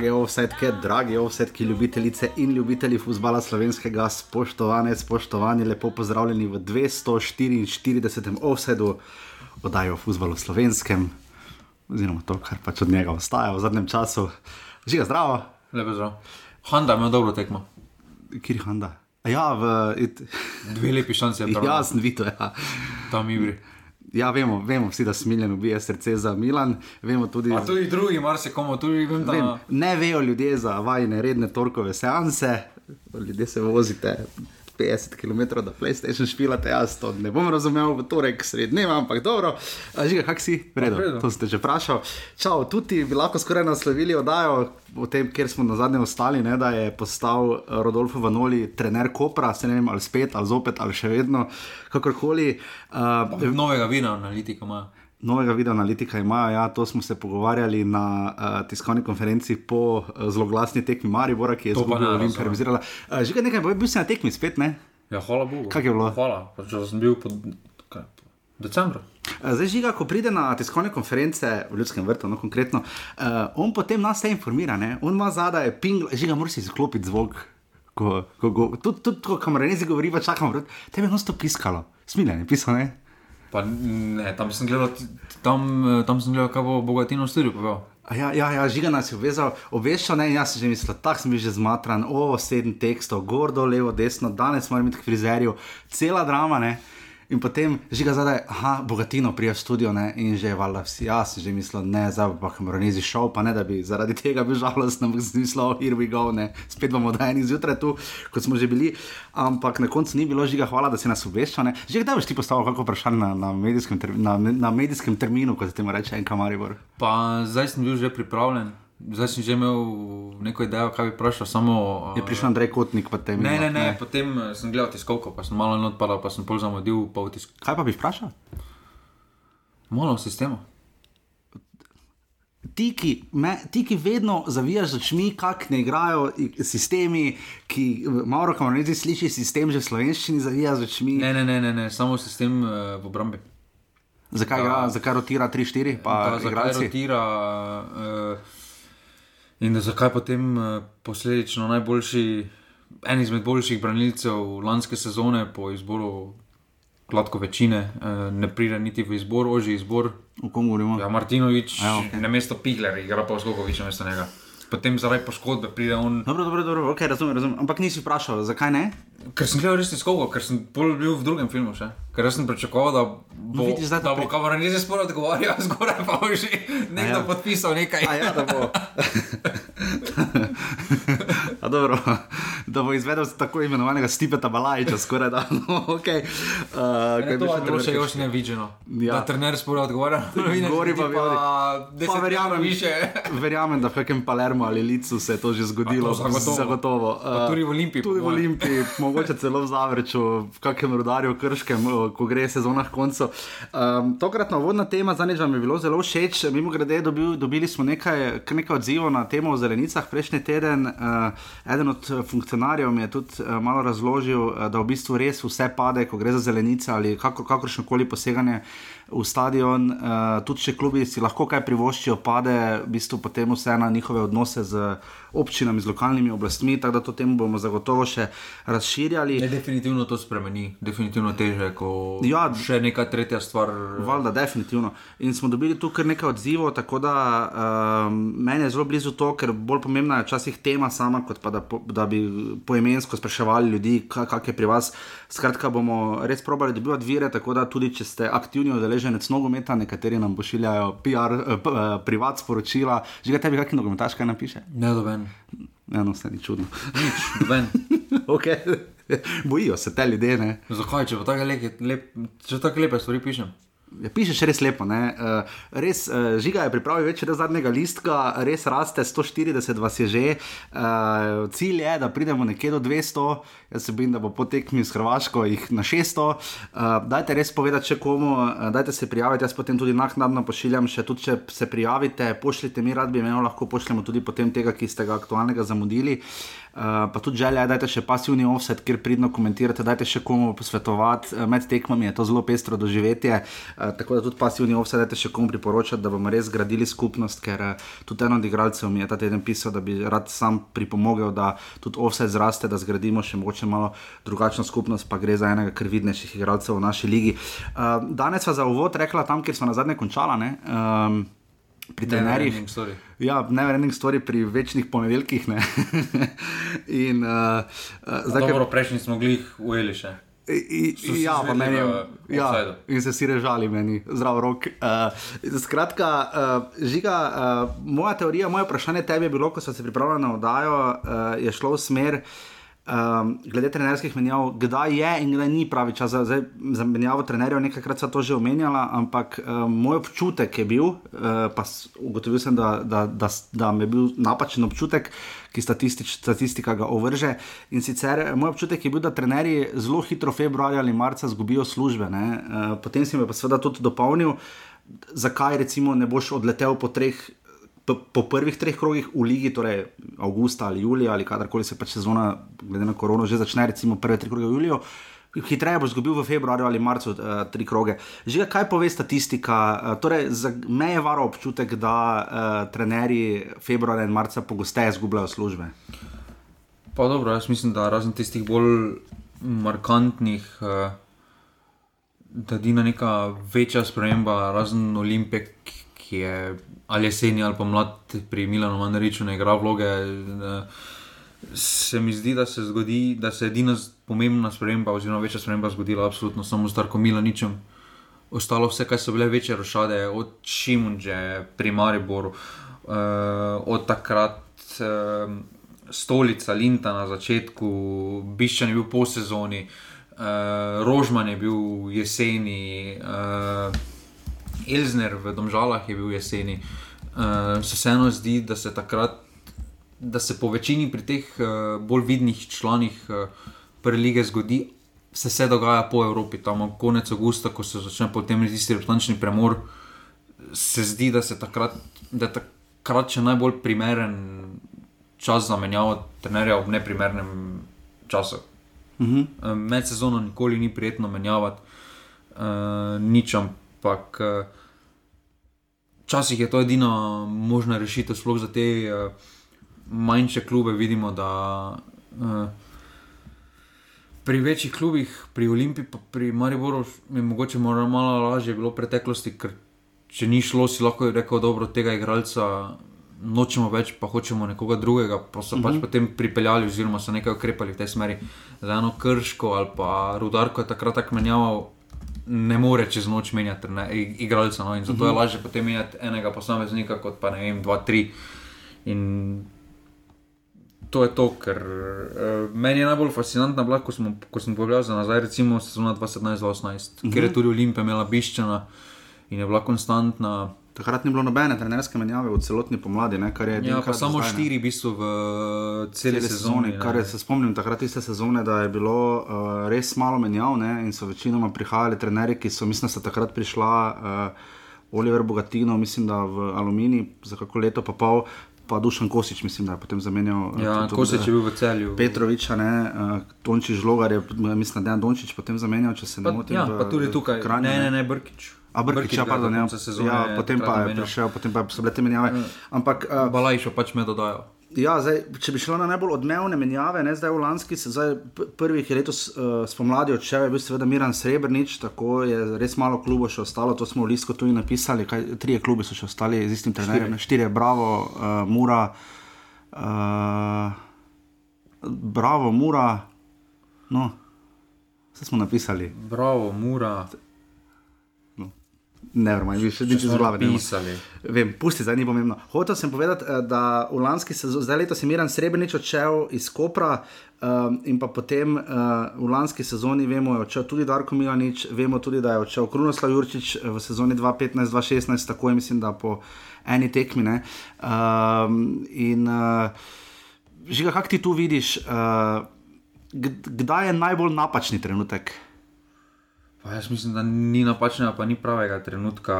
Drage ovsetke, dragi ovsetki, ljubitelice in ljubitelji futbola slovenskega, spoštovane, spoštovani, lepo pozdravljeni v 244. ovsedu, oddajo o futbalu slovenskem, oziroma to, kar pač od njega ostaja v zadnjem času. Žiga, zdravo. Lepo zdrav. Honda ima dobro tekmo. Kjer je Honda? Ja, v, it, Dve lepi šanci je ja, sem videl. Ja. tam igri. Ja, vemo, vemo vsi, da Smiljan ubije srce za Milan. Vemo tudi, A tudi drugi, marsikomu, tudi vem, da vem, ne vejo ljudje za vajne redne torkove seanse, ljudje se vozite 50 km do PlayStation špilate, jaz to ne bom razumel v torek srednjeva, ampak dobro. A, Žiga, kak si? Redu. to ste že vprašal. Čau, tudi bi lahko skoraj naslovili oddajo o tem, kjer smo na zadnje ostali, ne, da je postal eh, Rodolfo Vanoli trener Kopra, se ne vem, ali spet, ali zopet, ali še vedno, kakorkoli. Uh, novega vina analitika ima. Novega video analitika imajo, ja, to smo se pogovarjali na uh, tiskovni konferenci po uh, zloglasni tekmi Maribora, ki je Olimpija razumem. realizirala. Uh, že kar nekaj, bil si na tekmi spet, ne? Ja, hvala Bogu. Kako je bilo? Hvala, če sem bil pod kaj, decembra. Uh, zdaj, žiga, ko pride na tiskovne konference v Ljudskem vrtu, no konkretno, uh, on potem nas vse informira, ne? on ima zadaj ping, žiga, moraš izklopiti zvok. Ko, ko, ko, tudi, tudi, ko kameranezi govori, pa čakamo, tebi je nosto piskalo, smiljen je pisal, ne? Pa ne, tam sem gledal, tam, eh, tam sem gledal, kaj bo Bogatino v studiu povedal. Ja, ja, ja, žiga nas je obvezal, obveščal, ne, jaz sem že mislil, tako sem bil že zmatran, o, sedem tekstov, gor, dol, levo, desno, danes moram iti k frizerju, cela drama, ne. In potem žiga zadaj, aha, bogatino prija v studio, ne, in že valjda vsi, jaz sem že mislil, ne, zdaj pa kameronezi šel, pa ne, da bi zaradi tega bil žalosten, ampak sem mislil, oh, here we go, ne, spet bomo dajni zjutraj tu, kot smo že bili, ampak na koncu ni bilo žiga, hvala, da si nas obveščal, ne. Že kdaj boš ti postavil kako vprašanje na, na, medijskem, ter, na, na medijskem terminu, kot se temu reče, en kamaribor? Pa zdaj sem bil že pripravljen, zdaj sem že imel neko idejo, kaj bi vprašal, samo... Je prišel Andrej Kotnik, pa te Ne, ne, ne, potem eh, sem gledal tiskovko, pa sem malo odpadal, pa sem pol zamudil pol tisk. Kaj pa bi vprašal? Malo v sistemu. Ti ki, me, ti, ki vedno zavijaš z očmi, kako ne igrajo sistemi, ki malo kamerezi sliši sistem že v slovenščini, zavija z očmi. Ne, ne, ne, ne, ne samo sistem uh, v obrambi. Zakaj, igra, zakaj rotira 3-4, pa Da, zakaj igralci? rotira uh, in da zakaj potem uh, posledično najboljši, en izmed boljših branilcev lanske sezone po izboru gladko večine uh, ne pride niti v izbor, oži izbor. O kom govorimo? Ja, Martinovič, Ja, ja, okay. na mesto Pihler, igra pa Zlogovič na mesto njega. Potem zaradi poškodbe pride on. Dobro, dobro, dobro, ok, razumem, razumem. Ampak nisi vprašal, zakaj ne? Ker sem gledal res tiskovo, ker sem bolj bil v drugem filmu še. Ker sem pričakoval, da bo, vidiš, zdaj to da bo kameranezi sporo odgovarjal, zgoraj pa bo že nekdo ja. ja. podpisal nekaj. A ja, da bo. A dobro, da bo izvedel tako imenovanega Stipeta Balajča, skoraj da. No, okay. uh, Ne, to je bilo še još nevideno. Ja. Da trener sporo odgovarja, Gori pa pa Pa verjamem, više. verjamem, da v kakem Palermo ali Licu se je to že zgodilo. To zagotovo. zagotovo. Pa Uh, tudi v Olimpiji, Tudi v. Olimpiji, mogoče celo v Zavrču, v kakem rodarju, krškem, uh, ko gre sezona k koncu. Um, tokratna vodna tema, za vam je bilo zelo všeč. Mimo grede, dobil, dobili smo nekaj, nekaj odzivov na temo o zelenicah prejšnji teden. Uh, eden od eh, funkcionarjev mi je tudi uh, malo razložil, uh, da v bistvu res vse pade, ko gre za zelenice ali kako, kakršno koli poseganje v stadion. Uh, tudi če klubi si lahko kaj privoščijo, pade v bistvu potem vse na njihove odnose z občinami, z lokalnimi oblastmi. Tako da to temo bomo zagotovo še razširjali. Ne, definitivno to spremeni, definitivno teže, ko Ja. še neka tretja stvar. Valjda, definitivno. In smo dobili tu kar nekaj odzivov, tako da um, meni je zelo blizu to, ker bolj pomembna je včasih tema sama, kot pa da, po, da bi poimensko spraševali ljudi, ka- kak je pri vas. Skratka, bomo res probali dobivati vire, tako da tudi če ste aktivni udeleženec nogometa, nekateri nam pošiljajo PR, eh, eh, privat sporočila. Že kaj tebi, kakšen nogometaš kaj napiše? Ne, doben. Ja, no, vse ni čudno. Nič, doben. okay. Bojijo se te ljudje, ne. Zakaj, če pa tako lep, lep, če tako lepe stvari pišem? Ja, pišeš res lepo. ne. Uh, res, uh, žiga je pripravil več od zadnjega listka, res raste, 140 vas je že. Uh, cilj je, da pridemo nekje do 200, jaz se bojim, da bo po tekmi s Hrvaško jih na 600. Uh, dajte res povedati, če komu, dajte se prijaviti, jaz potem tudi naknadno pošiljam, še tudi če se prijavite, pošljite mi, rad bi imel, lahko pošljemo tudi potem tega, ki ste ga aktualnega zamudili. Uh, pa tudi želja, da je še pasivni offset, kjer pridno komentirate, da je še komu posvetovati. Uh, med tekmami je to zelo pestro doživetje, uh, tako da tudi pasivni offset, da je še komu priporočati, da bomo res gradili skupnost, ker uh, tudi eno od igralcev mi je ta teden pisal, da bi rad sam pripomogel, da tudi offset zraste, da zgradimo še mogoče malo drugačno skupnost, pa gre za enega krvidnejših igralcev v naši ligi. Uh, danes sva za uvod rekla tam, kjer smo na zadnje končala. Um, pri trenerjih. Ja, ne verjamem stvari pri večnih ponedeljkih. in, uh, uh, zdaj, dobro, prejšnji smo bili ujeli še. I, i, ja, pa meni je. Ja, in se si režali, meni, zdrav rok. Uh, skratka, uh, žiga, uh, moja teorija, moje vprašanje tebi je bilo, ko sem se pripravljal na oddajo, uh, je šlo v smer. Um, glede trenerskih menjav, kdaj je in kdaj ni pravi čas za, za menjavo trenerjev, nekajkrat sem to že omenjala, ampak um, moj občutek je bil, uh, pa ugotovil sem, da, da, da, da mi je bil napačen občutek, ki statistič, statistika ga ovrže. In sicer moj občutek je bil, da trenerji zelo hitro februarja ali marca izgubijo službe. Uh, potem si me pa seveda tudi dopolnil, zakaj recimo ne boš odletel po treh po prvih treh krogih v Ligi, torej avgusta ali julija ali kadarkoli se pač sezona, glede na korono, že začne, recimo prve tri kroge v juliju. Hitreje bo zgubil v februarju ali marcu uh, tri kroge. Že kaj pove statistika? Uh, torej, za me je varo občutek, da uh, trenerji februarja in marca pogosteje izgubljajo službe. Pa dobro, jaz mislim, da razen tistih bolj markantnih, uh, da dina neka večja sprememba, razen Olimpije, ki je ali jeseni ali pa mlad pri Milanu Manariču ne igra vloge. Se mi zdi, da se, zgodi, da se edina pomembna sprememba, oziroma večja sprememba zgodila absolutno samo s Tarko Milaničem. Ostalo vse, kar so bile večje rošade, od Šimunže, pri Mariboru, uh, od takrat uh, stolica Linta na začetku, Biščan je bil po sezoni, uh, Rožman je bil jeseni. Uh, Elzner v Domžalah je bil jeseni. Uh, se vseeno zdi, da se takrat, da se po večini pri teh uh, bolj vidnih članih uh, prve lige zgodi, se vse dogaja po Evropi, tam konec avgusta, ko se začne potem tisti reprezentančni premor. Se zdi, da, takrat, da je takrat še najbolj primeren čas za menjavo trenerja v neprimernem času. Uh -huh. uh, med sezono nikoli ni prijetno menjavati, uh, nič, ampak. Uh, včasih je to edina možna rešitev, sploh za te uh, manjše klube. Vidimo, da uh, pri večjih klubih, pri Olimpiji, pa pri Mariboru, je mogoče malo lažje bilo v preteklosti, ker če ni šlo, si lahko rekel, da tega igralca. Nočemo več, pa hočemo nekoga drugega, pa so uh -huh. pač mhm. potem pripeljali, oziroma so nekaj ukrepali v tej smeri. Za eno krško ali pa rudarko je takrat tako menjaval, ne more čez noč menjati igralca. No? Zato uh -huh. je mhm. lažje potem menjati enega posameznika, kot pa ne vem, dva, tri. In to je to, kar uh, meni je najbolj fascinantno, bila, ko, smo, ko sem pogledal za nazaj, recimo sezona 2017-2018, uh -huh. ker je tudi Olimpija imela biščana in je bila konstantna. Takrat ni bilo nobene trenerske menjave v celotni pomladi. Ne, ja, pa samo zdaj, štiri, v bistvu, v celi sezoni. Kar se spomnim, takrat iste sezone, da je bilo uh, res malo menjav ne, in so večinoma prihajali trenerji, ki so, mislim, da so takrat prišla. Uh, Oliver Bogatino, mislim, da v Alumini za kako leto pa pol, pa Dušan Kosič, mislim, da je potem zamenjal. Ja, Kosič je bil v celju. Petroviča, ne, uh, Tončič Žlogar je, mislim, da je Dončič potem zamenjal, če se ne motim. Ja, pa tudi tukaj. Kranje, ne, ne, ne, Brkič. A Brkič, ja, pardon, ja. ja, potem pa je prišel, potem pa so bile te menjave. Mm. Ampak. Uh, Balajšo pač me dodajo. Ja, zdaj, če bi šlo na najbolj odmevne menjave, ne zdaj v lanski, zdaj prvih letos uh, spomladi odšel, je bil seveda Miran Srebrnič, tako je res malo klubov še ostalo, to smo v Lisko tudi napisali, kaj, trije klubi so še ostali z istim trenerjem, štiri, Bravo, uh, Mura, uh, Bravo, Mura, no, vse smo napisali. Bravo, Mura. Ne, ne, ne, še nič iz glave. Pisali. Vem, pusti, zdaj ni pomembno. Hotel sem povedati, eh, da v lanski sezoni, zdaj letos je Miran Srebrenic odšel iz Kopra um, in pa potem uh, v lanski sezoni vemo, je odšel tudi Darko Milanič, vemo tudi, da je odšel Krunoslav Jurčič v sezoni 2015-2016, tako je mislim, da po eni tekmi. Um, in uh, žiga, kak ti tu vidiš, uh, kdaj je najbolj napačni trenutek? Pa jaz mislim, da ni napačnega, pa ni pravega trenutka.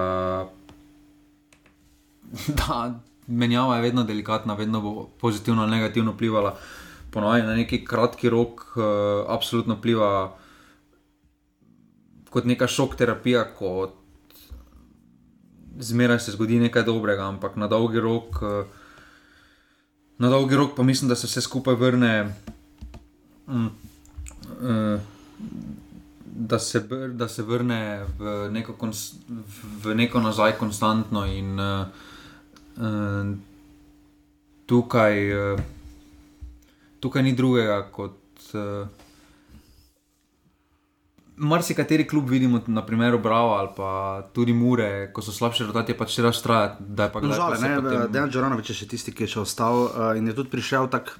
Da, menjava je vedno delikatna, vedno bo pozitivno ali negativno vplivala. ponovadi na neki kratki rok uh, absolutno pliva kot neka šok terapija, kot zmeraj se zgodi nekaj dobrega, ampak na dolgi rok. Uh, Na dolgi rok pa mislim, da se vse skupaj vrne, mm, uh, da, se, da se vrne v neko, kons, v neko nazaj, konstantno. In uh, uh, tukaj, uh, tukaj ni drugega kot. Uh, Marsikateri klub vidimo, naprimer Bravo ali pa tudi Mure, ko so slabše rotacije, pač še raš traja. Žal, ne, potem... Dejan Džoranovič je še tisti, ki je še ostal uh, in je tudi prišel tako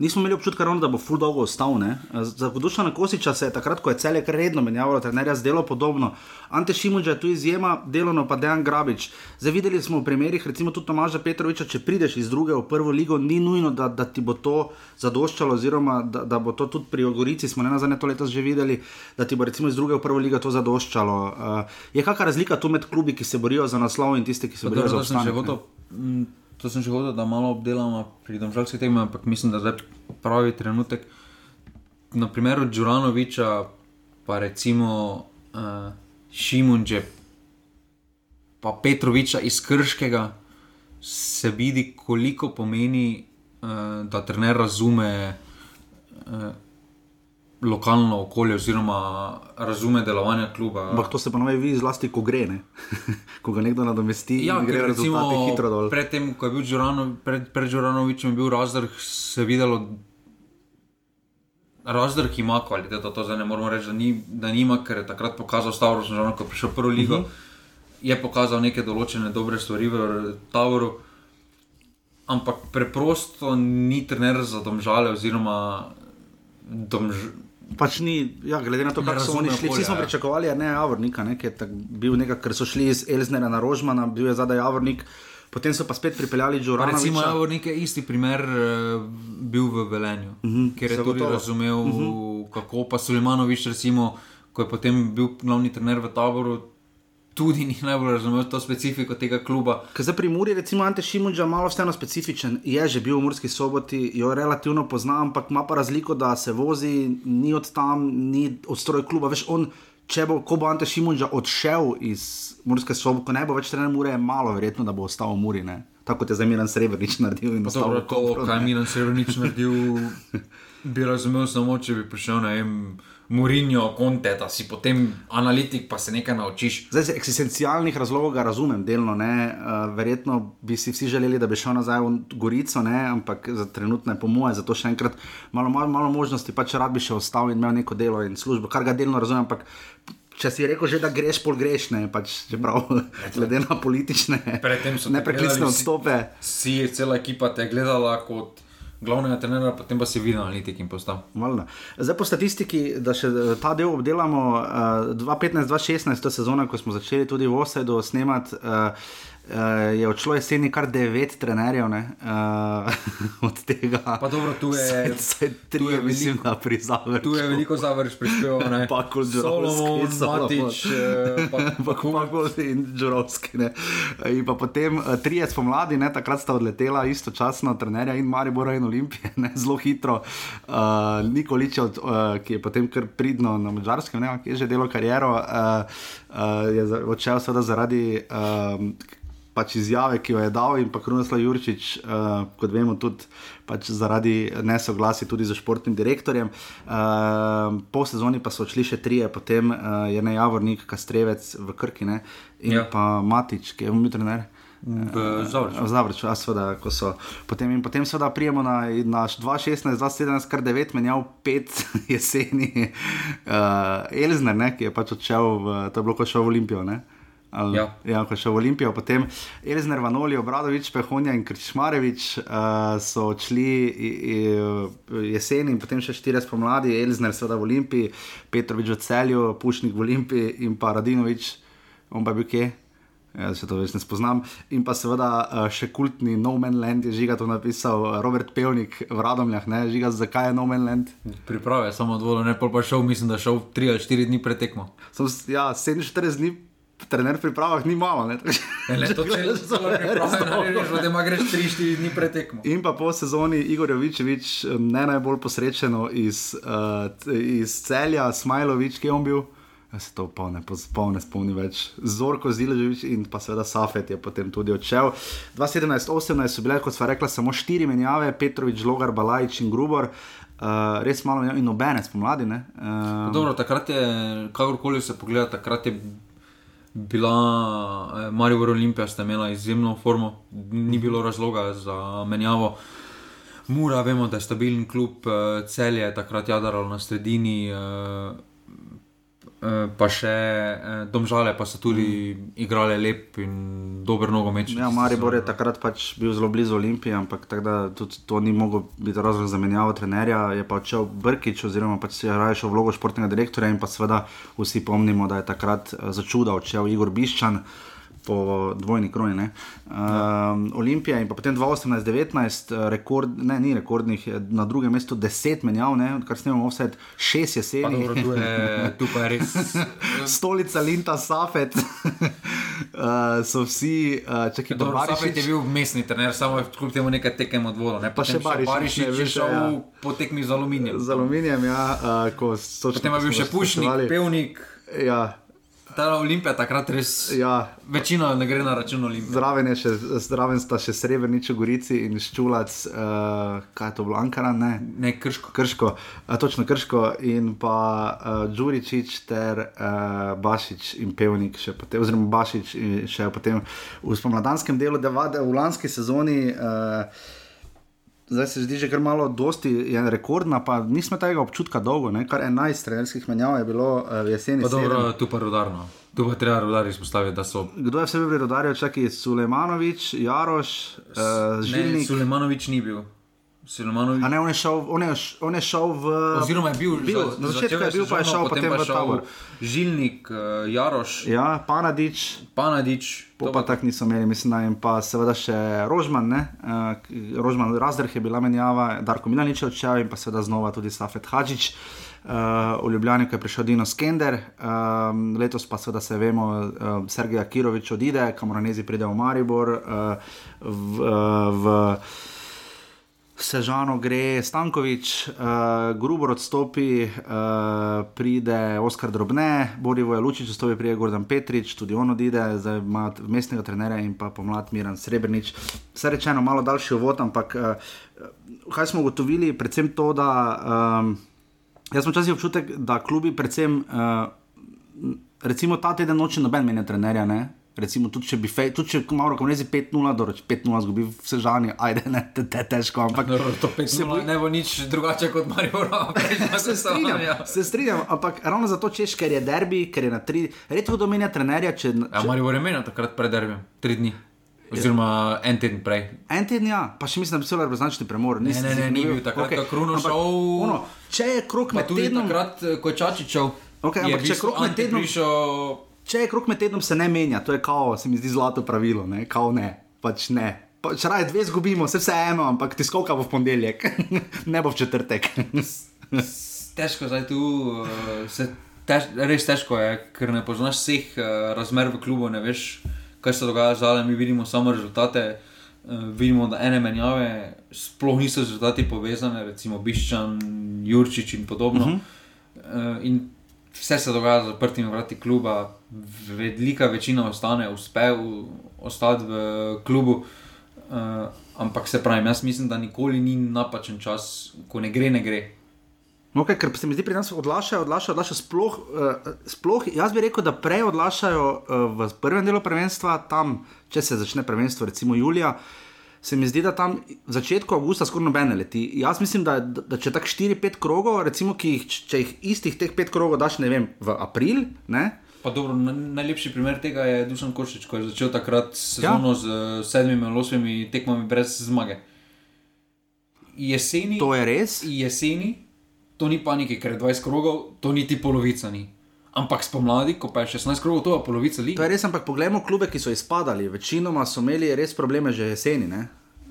nismo imeli občutka, ravno, da bo full dolgo ostal. Za Dušana Kosiča se je takrat, ko je cel je kar redno menjavalo, trenerja z delo podobno. Ante Šimunča je tu izjema, delovno pa Dejan Grabič. Zdaj videli smo v primerih, recimo tudi Tomaža Petroviča, če prideš iz druge v prvo ligo, ni nujno, da, da ti bo to zadoščalo, oziroma da, da bo to tudi pri Ogorici, smo ne na zadnje to leto že videli, da ti bo recimo iz druge v prvo ligo to zadoščalo. Uh, je kakšna razlika tu med klubi, ki se borijo za naslov in tisti, ki se borijo za naslov? To sem že hodil, da malo obdelamo pri domžalski temi, ampak mislim, da je zdaj pravi trenutek. Na primeru Džuranoviča, pa recimo uh, Šimunče, pa Petroviča iz Krškega, se vidi, koliko pomeni, uh, da trener razume. Uh, lokalno okolje, oziroma razume delovanje kluba. Ampak to se pa naj vidi zlasti, ko gre, ne? ko ga nekdo nadomesti. Ja, gre recimo hitro dol. Predtem, ko je bil Džurano, pred, pred Džuranovičem, je bil razdrh, se je videlo. Razdrh ima kvaliteto, to zdaj ne moramo reči, da, ni, da nima, ker je takrat pokazal Stavros, že ko je prišel v prvo ligo, uh mhm. -huh. je pokazal neke določene dobre stvari v Tavoru, ampak preprosto ni trener za domžale, oziroma domž, pač ni, ja, glede na to, kako so oni šli. Vsi smo ja. pričakovali, da je Javornika, ne, je bil nekaj, ker so šli iz Elznera na Rožmana, bil je zadaj Javornik. Potem so pa spet pripeljali Džorana. Recimo, Javornik je isti primer uh, bil v Velenju, uh mhm, -huh, ker je tudi gotovo. razumel, uh mhm. -huh. kako pa Sulimanovič, recimo, ko je potem bil glavni trener v taboru, tudi ni najbolj razumel to specifiko tega kluba. Za primorje, recimo Ante Šimunča, malo vseeno specifičen, je že bil v Murski soboti, jo relativno pozna, ampak ima pa razliko, da se vozi, ni od tam, ni od stroja kluba. Veš, on, če bo, ko bo Ante Šimunča odšel iz Murske sobote, ne bo več trener Mure, je malo verjetno, da bo ostal v Muri. Ne? Tako kot je za Miren Srebrenic naredil. Dobro, to, kaj je Miren Srebrenic naredil, bi razumel samo, če bi prišel na en. Murinjo, konte, da si potem analitik, pa se nekaj naučiš. Zdaj, iz eksistencialnih razlogov ga razumem, delno. Uh, verjetno bi si vsi želeli, da bi šel nazaj v Gorico, ne? ampak za trenutne, po moje, zato še enkrat malo, malo, malo možnosti, pa če rad bi še ostal in imel neko delo in službo, kar ga delno razumem. Ampak, Če si rekel, že, da greš pol greš, ne pač, čeprav, glede na politične nepreklicne odstope. Si je cela ekipa te gledala kot glavnega trenera, potem pa si videl analitik in postal. Malno. Zdaj po statistiki, da še eh, ta del obdelamo, uh, 2015-2016, to je sezona, ko smo začeli tudi v Osedu snemati. Uh, uh, je odšlo jeseni kar devet trenerjev, uh, od tega. Pa dobro, tu je vse tri, je mislim, da prizaver. Tu je veliko završ prispeval, ne pa kot Solomon, Matič, eh, pa Kumagos in Džurovski. In pa potem trije spomladi, ne, takrat sta odletela istočasno trenerja in Maribora in Olimpije, ne, zelo hitro. Uh, Nikolič, uh, ki je potem kar pridno na Mačarskem, ki je že delo kariero, uh, uh, je odšel seveda zaradi. Uh, pač izjave, ki jo je dal, in pa Krunoslav Jurčič, uh, kot vemo, tudi pač zaradi nesoglasja tudi z športnim direktorjem. Uh, po sezoni pa so odšli še trije, potem uh, je ne Javornik, Kastrevec v Krkine in ja. pa Matič, ki je umil trener. V Zavrču, ja, seveda, ko so. Potem, potem seveda prijemo na, na 2016, 2017, kar 9, menjal 5 jeseni, uh, Elzner, ne, ki je pač odšel, v, to je bilo, ko šel v Olimpijo. Ne. Ali, ja. ja, ko še v Olimpijo, potem Elizner, Vanoli, Obradovič, Pehonja in Krišmarevič uh, so odšli jeseni in potem še štiri spomladi, Elizner, seveda v Olimpiji, Petrovič v celju, Pušnik v Olimpiji in pa Radinovič, on pa je bil kje. Ja, se to več ne spoznam. In pa seveda uh, še kultni No Man Land je žiga to napisal Robert Pevnik v Radomljah, ne žiga, zakaj je No Man Land. Priprave, samo odvolo, ne pa šel, mislim, da šel 3 ali 4 dni pretekmo. Ja, 47 dni trener v pripravah ni malo. Ne, Ne, ne, to gledaš zelo veš, da ima greš 3-4 dni pred tekmo. In pa po sezoni Igor Jovičevič, ne najbolj posrečeno iz, uh, iz celja, Smajlovič, ki je on bil. Jaz se to pa ne, pol ne spomnim več. Zorko Zileževič in pa seveda Safet je potem tudi odšel. 2017-2018 so bile, kot sva rekla, samo štiri menjave, Petrovič, Logar, Balajč in Grubor. Uh, res malo in nobene spomladi. ne. Uh, Dobro, takrat je, kakorkoli se pogleda, takrat je bila eh, Marijo Olimpija, sta imela izjemno formo, ni bilo razloga za menjavo. Mura, vemo, da je stabilen klub, eh, celje je takrat jadralo na sredini, eh, pa še eh, domžale, pa so tudi igrale lep in dober nogomet. Ja, Maribor je takrat pač bil zelo blizu Olimpije, ampak tako da tudi to ni moglo biti razlog za menjavo trenerja. Je pa odšel Brkič, oziroma pač je raje šel vlogo športnega direktorja in pa seveda vsi pomnimo, da je takrat eh, za čuda odšel Igor Biščan. Po dvojni kroni. Um, ja. Olimpija in pa potem 2018-19, rekord, ne, ni rekordnih, je na drugem mestu 10 menjav, ne, odkar snemamo vse 6 Pa jeseni. dobro, tu, je, tu pa je res. Stolica Linta Safet, uh, so vsi, uh, ki Dobro, dobro Safet je bil mestni trener, samo je kljub temu nekaj tekem od voda. Ne? Pa še Barišić ne, je šel ja. po tekmi z aluminijem. Z aluminijem, ja, uh, ko so Potem je bil še Pušnik, Pevnik. Ja, Ta Olimpija takrat res. ja. Večina ne gre na račun Olimpije. Zraven, še, zraven sta še Srebrenič, Gorici in Ščulac, uh, kaj je to bilo, Ankara, ne. Ne krško. Krško, a, točno Krško in pa uh, Đuričič ter uh, Bašič in Pevnik, potem, oziroma Bašič in še potem v spomladanskem delu, da vade v lanski sezoni. Uh, Zdaj se zdi že kar malo, dosti je rekordna, pa nismo tega občutka dolgo, ne? kar 11 trenerskih menjav je bilo uh, v jeseni. Pa dobro, tu pa rudarno. Tu pa treba rudar izpostaviti, da so. Kdo je vse bil pri rodarju, čakaj, Sulejmanovič, Jaroš, uh, Ne, Žilnik. Sulemanovič ni bil. Sulemanovič. A ne, on je šel, on je, on je šel v. Oziroma je bil, bil za- na začetku je bil, pa je šel potem pa v Tabor. Žilnik, eh, Jaroš, Ja, Panadič, Panadič. To pa tako niso imeli, mislim, da in pa seveda še Rožman, ne? Uh, Rožman Razdrh je bila menjava, Darko Milanič je odšel in pa seveda znova tudi Safet Hadžič. Uh, v Ljubljani, ko je prišel Dino Skender, um, letos pa seveda se vemo, uh, Sergej Akirovič odide, Kamoranezi pride v Maribor, uh, v, uh, v Sežano gre Stankovič, uh, Grubor odstopi, uh, pride Oskar Drobne, Borivo je Lučič, odstopi pride Gordon Petrič, tudi on odide, zdaj ima mestnega trenerja in pa pomlad Miran Srebrenič. Vse rečeno, malo daljši uvod, ampak uh, kaj smo ugotovili, predvsem to, da um, jaz sem včasih občutek, da klubi predvsem, uh, recimo ta teden noče noben menja trenerja, ne? Recimo, tudi če bi fej, tudi če malo rekom, rezi 5-0, doroč 5-0 zgubi vse žanje, ajde, ne, te, te težko, ampak Dobro, to se 5 ne bo nič drugače kot Marijo Se strinjam, se strinjam, ampak ravno zato češ, ker je derbi, ker je na tri, redko domenja trenerja, če, Ja, če Marijo je menil takrat pred derbjem, tri dni. Oziroma en teden prej. en teden, ja, pa še mislim, da bi se lahko reprezentančni premor. Ne, ne, ne, ni bil takrat, ko je Kruno ampak šel. Ono, če je krok med tednom, takrat, eh, ko je Čačičev. Okej, ampak če krog med tednom- Prišel, če je krok med tednom, se ne menja, to je kao, se mi zdi zlato pravilo, ne, kao ne, pač ne. Pa, če raje dve zgubimo, se vseeno, ampak tiskovka bo v ponedeljek, ne bo v četrtek. težko zdaj tu, uh, se tež, res težko je, ker ne poznaš vseh uh, razmer v klubu, ne veš, kaj se dogaja zdaj, mi vidimo samo rezultate. Uh, vidimo, da ene menjave sploh niso z rezultati povezane, recimo Biščan, Jurčič in podobno. Uh -huh. uh, in vse se dogaja za zaprtimi vrati kluba, velika večina ostane, uspe v, ostati v klubu. Uh, ampak se pravi, jaz mislim, da nikoli ni napačen čas, ko ne gre, ne gre. Okay, ker se mi zdi, pri nas odlašajo, odlašajo, odlašajo sploh, uh, sploh. Jaz bi rekel, da prej odlašajo uh, v prvem delu prvenstva, tam, če se začne prvenstvo, recimo julija. Se mi zdi, da tam v začetku avgusta skoraj nobene leti. Jaz mislim, da, da, da če tako 4-5 krogov, recimo, jih, če jih istih teh 5 krogov daš, ne vem, v april, ne, Pa dobro, na, najlepši primer tega je Dušan Košič, ko je začel takrat sezono ja. z sedmimi ali osmimi tekmami brez zmage. Jeseni, to je res. jeseni, to ni panike, ker je 20 krogov, to niti polovica ni. Ampak spomladi, ko pa je 16 krogov, to je polovica To lige. je res, ampak poglejmo klube, ki so izpadali. Večinoma so imeli res probleme že jeseni. Ne?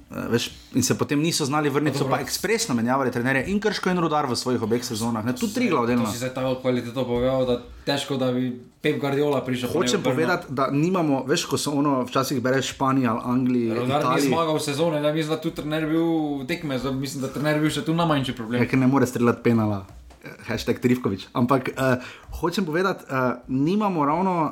Uh, veš, in se potem niso znali vrniti, so pa ekspresno menjavali trenerje in krško in rudar v svojih obeh sezonah. Ne, tu tri glavne. Si se tako kvaliteto povedal, da težko, da bi Pep Guardiola prišel. Hočem povedati, da nimamo, veš, ko so ono, včasih bereš Španija ali Anglija. Rudar ni zmagal v sezone, da mislim, da tu trener bil tekme, mislim, da trener bil še tu na manjši problem. Ja, ker ne more streljati penala hashtag Trivkovič. Ampak uh, hočem povedati, uh, nimamo ravno, uh,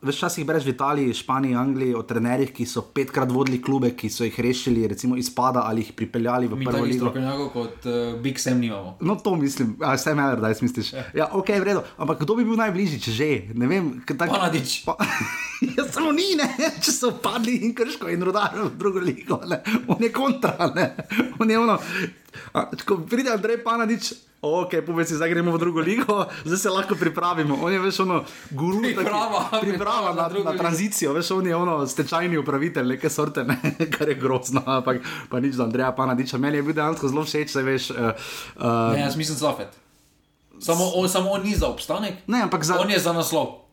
več časih bereš v Italiji, Španiji, Angliji o trenerjih, ki so petkrat vodili klube, ki so jih rešili, recimo izpada ali jih pripeljali v prvo ligo. Tako kot uh, Big Sam nimamo. No, to mislim, vse me da, misliš. Ja. ja, ok, v redu. Ampak kdo bi bil najbližji, če že? Ne vem, tak... Panadič. Pa... ja, samo ni, ne? če so padli in krško in rodali v drugo ligo, ne? on je kontra, ne? on je ono. A, ko pride Andrej Panadič, ok, povedz, zdaj gremo v drugo ligo, zdaj se lahko pripravimo. On je veš ono, guru, priprava, taki, priprava na, na, na tranzicijo, veš, on je ono stečajni upravitelj, neke sorte, ne, kar je grozno, ampak pa nič za Andreja Panadiča. Meni je bil dejansko zelo všeč, da veš. Uh, uh, ne, jaz mislim Zafet. Samo on, samo on ni za obstanek. Ne, ampak za... On je za naslov.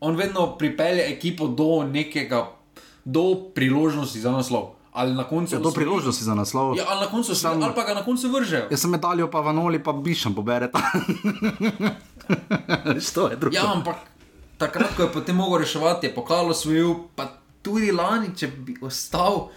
On vedno pripelje ekipo do nekega, do priložnosti za naslov ali na koncu. Je ja, to priložnost za naslov? Ja, ali na koncu sam, ali pa ga na koncu vržejo. Jaz sem medaljo pa vanoli, pa bišem poberete. Što je drugo? Ja, ampak takrat, ko je potem mogel reševati, je pokalo svojil, pa tudi lani, če bi ostal,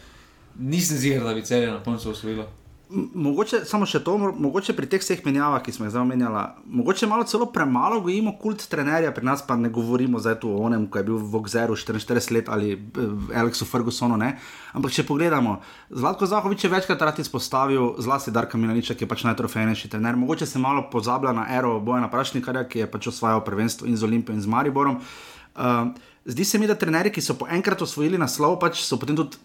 nisem zir, da bi celje na koncu osvojilo. Mogoče samo še to, mogoče pri teh vseh menjavah, ki smo jih zdaj omenjali, mogoče malo celo premalo gojimo kult trenerja, pri nas pa ne govorimo zdaj o onem, ko je bil v Ogzeru 44 let ali eh, Aleksu Fergusonu. Ne? Ampak če pogledamo, Zlatko Zahovič je večkrat rad izpostavil, zlasti Darka Milaniča, ki je pač najtrofejnejši trener. Mogoče se malo pozablja na ero Bojana Prašnikarja, ki je pač osvajal prvenstvo in z Olimpijo in z Mariborom. Uh, zdi se mi, da trenerji, ki so po enkrat osvojili naslov, pač so potem tudi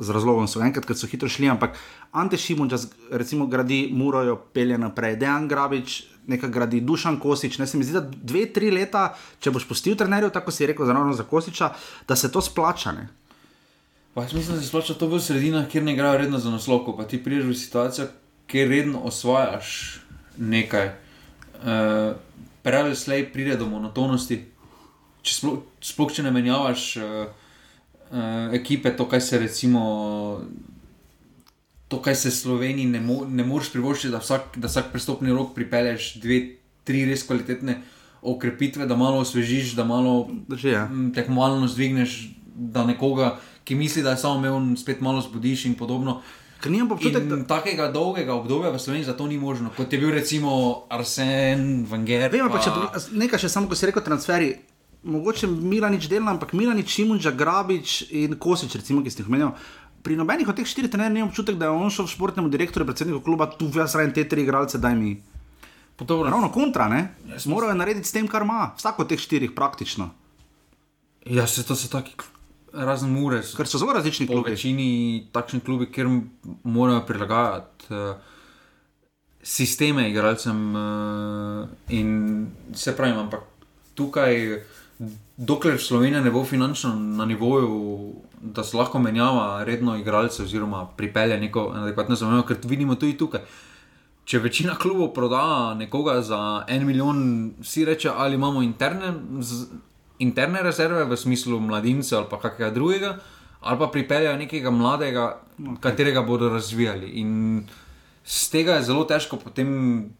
z razlogom so enkrat, ker so hitro šli, ampak Ante Šimunča, recimo, gradi Murojo, pelje naprej, Dejan Grabič, nekaj gradi Dušan Kosič. Ne se mi zdi, da dve, tri leta, če boš pustil trenerju, tako si rekel, zelo za Kosiča, da se to splača. Ne? Pa, mislim, da se splača to v sredinah, kjer ne igrajo redno za naslov, pa ti priješ v situacijo, kjer redno osvajaš nekaj. Uh, Prej slej pride do monotonosti, če sploh, sploh če ne menjavaš. Uh, uh, ekipe, to, kaj se recimo. To, kar se Sloveniji ne, mo ne moreš privoščiti, da vsak, da vsak prestopni rok pripelješ dve, tri res kvalitetne okrepitve, da malo osvežiš, da malo ja. tekmovalno zdvigneš, da nekoga, ki misli, da je samo imel, spet malo zbudiš in podobno. Občutek, da... Takega dolgega obdobja v Sloveniji za to ni možno, kot je bil recimo Arsen, Venger. Vem, pa... pa če nekaj še samo, ko si rekel, transferi mogoče Milanič delna, ampak Milanič, Šimunča, Grabič in Kosič, recimo, ki ste jih omenjali. Pri nobenih od teh štirih trenerjev ni občutek, da je on šel športnemu direktorju, predsedniku kluba, tu jaz rajem te tri igralce, daj mi. Dobro, ravno kontra, ne? Yes, Morajo narediti s tem, kar ima, vsak od teh štirih praktično. Ja, se to so taki razni mure. Ker so zelo različni klubi. Večini takšni klubi, kjer morajo prilagajati uh, sisteme igralcem uh, in se pravi, ampak tukaj dokler Slovenija ne bo finančno na nivoju, da se lahko menjava redno igralce oziroma pripelje neko adekvatno zamenjavo, ker vidimo tudi tukaj. Če večina klubov proda nekoga za en milijon, si reče, ali imamo interne, z, interne rezerve v smislu mladincev ali kakega drugega, ali pa pripeljejo nekega mladega, okay. katerega bodo razvijali. In z tega je zelo težko potem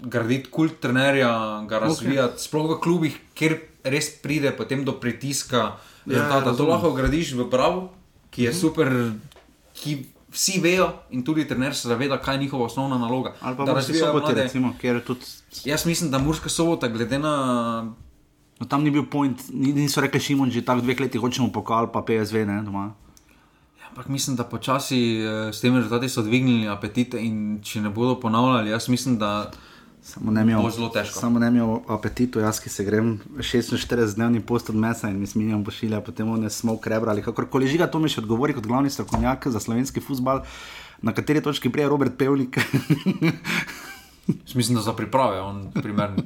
graditi kult trenerja, ga razvijati, okay. sploh v klubih, kjer res pride do pritiska, ja, da to lahko gradiš v pravu, ki je -hmm. super, ki vsi vejo in tudi trener se zaveda, kaj je njihova osnovna naloga. Ali pa da razvijajo sobote, recimo, kjer tudi. Jaz mislim, da Murska sobota, glede na. No, tam ni bil point, niso rekli, Šimon, že tako dveh letih hočemo pokal, pa PSV, ne doma. Ja, ampak mislim, da počasi eh, s temi rezultati so dvignili apetite in če ne bodo ponavljali, jaz mislim, da. Samo ne imel, samo ne imel apetitu, jaz ki se grem 46-dnevni post od mesa in mi smijam pošilja, potem ne smo ukrebrali. Kakorkoli žiga, to mi še odgovori kot glavni strokovnjak za slovenski futbal, na kateri točki prije Robert Pevnik. Mislim, da za priprave on primeren.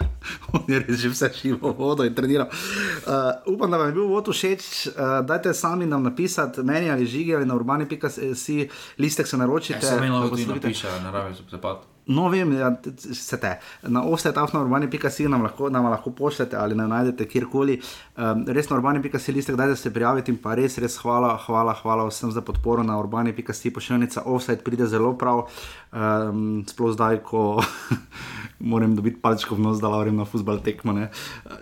On je res že vse živo vodo in treniral. Uh, upam, da vam je bil vod všeč. Uh, dajte sami nam napisati, meni ali žigi ali na urbani.si, listek se naročite. Ja, se meni lahko tudi napiše, narave so zapad. No, vem, ja, se te. Na offset.com na urbani.si nam lahko, nam lahko pošljete ali ne najdete kjerkoli. Um, res na urbani.si liste, kdaj se prijavite in pa res, res hvala, hvala, hvala vsem za podporo na urbani.si. Pošiljnica offset pride zelo prav, um, sploh zdaj, ko moram dobiti palčko v nos, da lavrem na futbal tekmo, ne.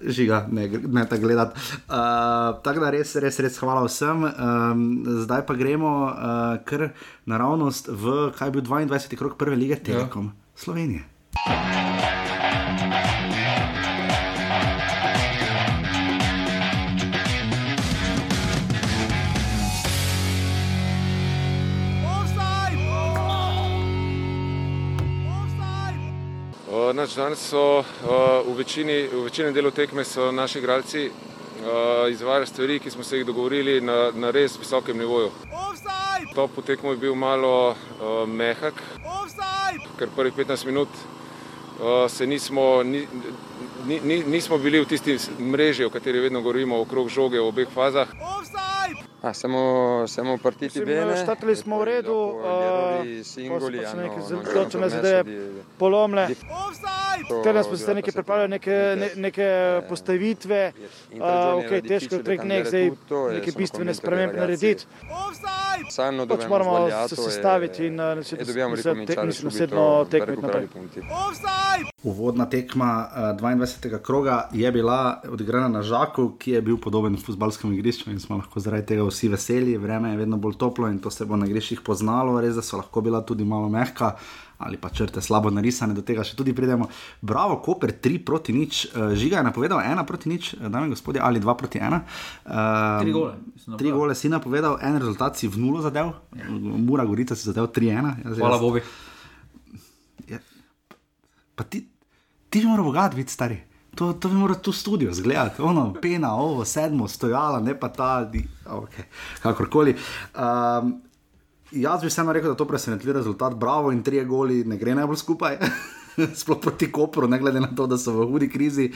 žiga, ne, ne ta gledati. Uh, tako da res, res, res hvala vsem. Um, zdaj pa gremo uh, kar naravnost v, kaj je bil 22. krok prve lige Telekom. Ja. Slovenije. Naš danes so v večini, v večini delu tekme naši igralci izvajali stvari, ki smo se jih dogovorili na, na res visokem nivoju. To potekmo je bil malo mehak, ker prvih 15 minut uh, se nismo, ni, ni, nismo bili v tisti mreži, o kateri vedno govorimo, okrog žoge v obeh fazah. Ah, siamo, siamo partiti Sim, bene. Stateli smo v redu, uh, singoli, so neke zelo zadeve polomle. Tukaj smo se nekaj pripravljali, neke, ne, neke postavitve, uh, okay, težko je nek zdaj neke bistvene spremembe narediti. Pač moramo se sestaviti in uh, dosedno tekmiti naprej. Uvodna tekma uh, 22. kroga je bila odigrana na Žaku, ki je bil podoben futbalskemu igrišču in smo lahko zaradi tega vsi veseli, vreme je vedno bolj toplo in to se bo na griščih poznalo, res da so lahko bila tudi malo mehka. Ali pa črte slabo narisane, do tega še tudi pridemo. Bravo, Koper 3 proti nič, uh, žiga je napovedal 1 proti nič, eh, dame in gospodje, ali 2 proti 1. Uh, 3 gole. 3 gole si napovedal, en rezultat si v nulo zadev, ja. Mura Gorica si zadev 3-1. Ja, Hvala Bogu. Ja. Pa ti, ti moraš bogat biti stari. To, to bi moral tu studio zgledati, ono, pena, ovo, sedmo, stojala, ne pa ta, di, okay, kakorkoli. Um, jaz bi vseeno rekel, da to presenetljiv rezultat, bravo in tri goli, ne gre najbolj skupaj. Sploh proti Koperu, ne glede na to, da so v hudi krizi.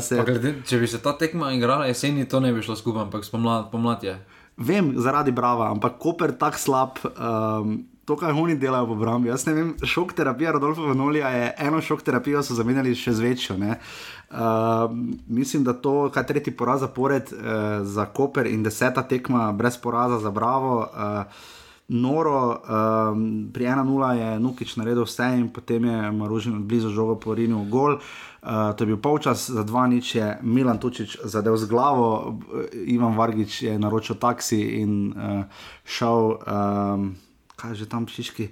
Se... Glede, če bi se ta tekma igrala jeseni, to ne bi šlo skupaj, ampak pomlad, pomlad je. Vem, zaradi brava, ampak Koper tako slab. Um, to, kar oni delajo v obrambi. Jaz ne vem, šok terapija Rodolfa Venolija je eno šok terapijo, so zamenjali še z večjo. Uh, mislim, da to, kaj tretji poraz zapored uh, za Koper in deseta tekma brez poraza za Bravo. Uh, Noro, um, pri 1-0 je Nukič naredil vse in potem je Maružin blizu žogo porinil gol. Uh, to je bil polčas, za dva nič je Milan Tučič zadev z glavo, Ivan Vargič je naročil taksi in uh, šel. Um, kaj že tam šiški,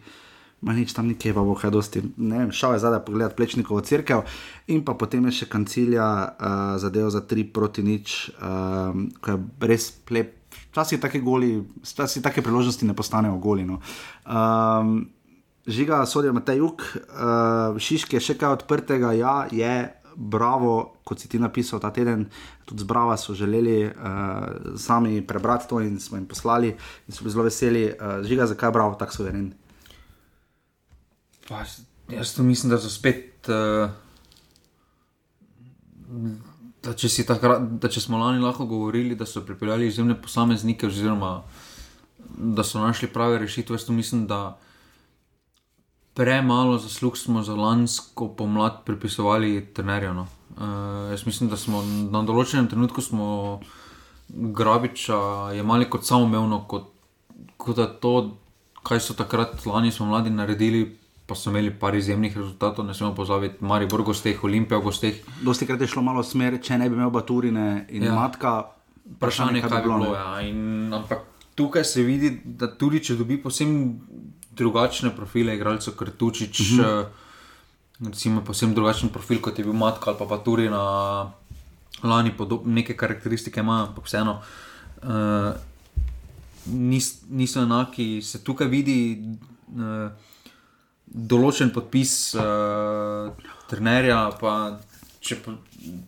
ima nič tam nekje, pa bo kaj dosti. Ne vem, šel je zadaj pogledati plečnikovo crkvo in pa potem je še kancilja uh, zadev za tri proti nič, uh, ko je res plep. Včasih take goli, včasih take priložnosti ne postanejo goli. No. Um, žiga, sodijo na ta jug, uh, šiške je še kaj odprtega, ja, je bravo, kot si ti napisal ta teden, tudi z Brava so želeli uh, sami prebrati to in smo jim poslali in so bili zelo veseli. Uh, žiga, zakaj je bravo tako suveren? Pa, jaz to mislim, da so spet. Uh, da, če takrat, da če smo lani lahko govorili, da so pripeljali izjemne posameznike, oziroma da so našli prave rešitve, jaz mislim, da premalo zaslug smo za lansko pomlad pripisovali trenerjem. No. Uh, jaz mislim, da smo na določenem trenutku Grabiča jemali kot samoumevno, kot, kot da to, kaj so takrat lani smo mladi naredili. Pa so imeli par izjemnih rezultatov, ne smemo pozabiti, Mari Borgo ste jih, Olimpija v gostih. Dosti krat je šlo malo smer, če ne bi imel Baturine in ja. matka. Vprašanje, kaj bi bilo. Ja. In, ampak tukaj se vidi, da tudi če dobi posebno drugačne profile, igralcev, kot Tučič, uh mhm. -huh. recimo posebno drugačen profil kot je bil Matka ali pa, pa tudi na lani, podob, neke karakteristike ima, ampak vseeno uh, nis, niso enaki. Se tukaj vidi uh, določen podpis uh, trenerja. Pa, Če pa,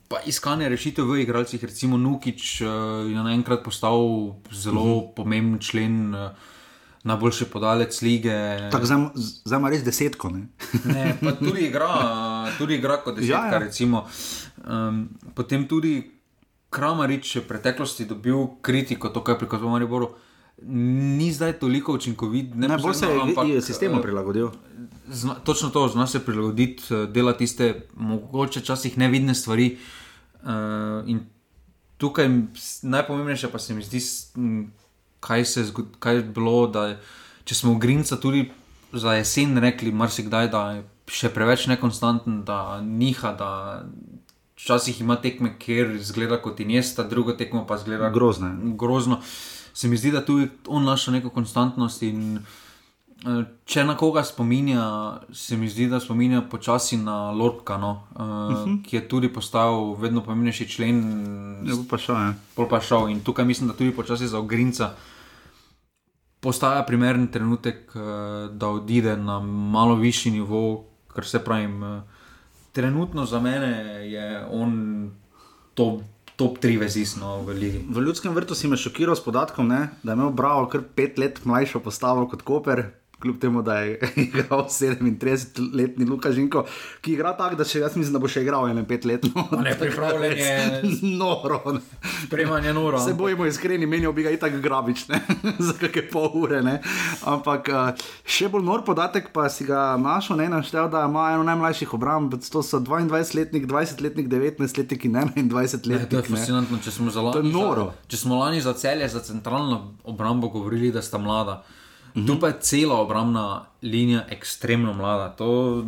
pa iskanje rešitev v igralcih, recimo Nukič, uh, je naenkrat postal zelo uh mhm. -huh. pomemben člen uh, najboljši podalec lige. Zdaj ima res desetko. Ne? ne, tudi, igra, tudi igra kot desetka. Ja, ja. um, potem tudi Kramarič je v preteklosti dobil kritiko, to, kar je prikazal Mariboru. Ni zdaj toliko učinkovit. Ne, bolj se je sistemu eh, prilagodil. Zna, točno to, zna se prilagoditi, eh, dela tiste mogoče včasih nevidne stvari. Uh, in tukaj najpomembnejše pa se mi zdi, kaj, se, kaj je bilo, da če smo v Grinca tudi za jesen rekli, marsikdaj, da je še preveč nekonstanten, da niha, da včasih ima tekme, kjer izgleda kot injesta, drugo tekmo pa izgleda grozno. grozno. Se mi zdi, da tu on našel neko konstantnost. In, eh, če na koga spominja, se mi zdi, da spominja počasi na Lorka, no, uh, uh -huh. ki je tudi postal vedno pomembnejši člen. Ja, pa šel, ja. pa šel. In tukaj mislim, da tudi počasi za Ogrinca postaja primeren trenutek, uh, da odide na malo višji nivo, kar se pravi. Uh, trenutno za mene je on top, top 3 vezisno v Ligi. V ljudskem vrtu si me šokiral s podatkom, ne, da je imel Bravo kar pet let mlajšo postavo kot Koper, kljub temu, da je igral 37-letni Lukašenko, ki igra tako, da še jaz mislim, da bo še igral 5 let. No, ne, pripravljen je. Noro. Spremanje noro. Se bojimo iskreni, menijo bi ga i tako grabič, ne? za kakšne pol ure. Ne? Ampak uh, še bolj nor podatek pa si ga našel, ne naštel, da ima eno najmlajših obramb, to so 22-letnik, 20-letnik, 19-letnik in 21-letnik. To je fascinantno, če smo za lani. Za, če smo lani za celje, za centralno obrambo govorili, da sta mlada. -hmm. Tu pa je cela obrambna linija ekstremno mlada. To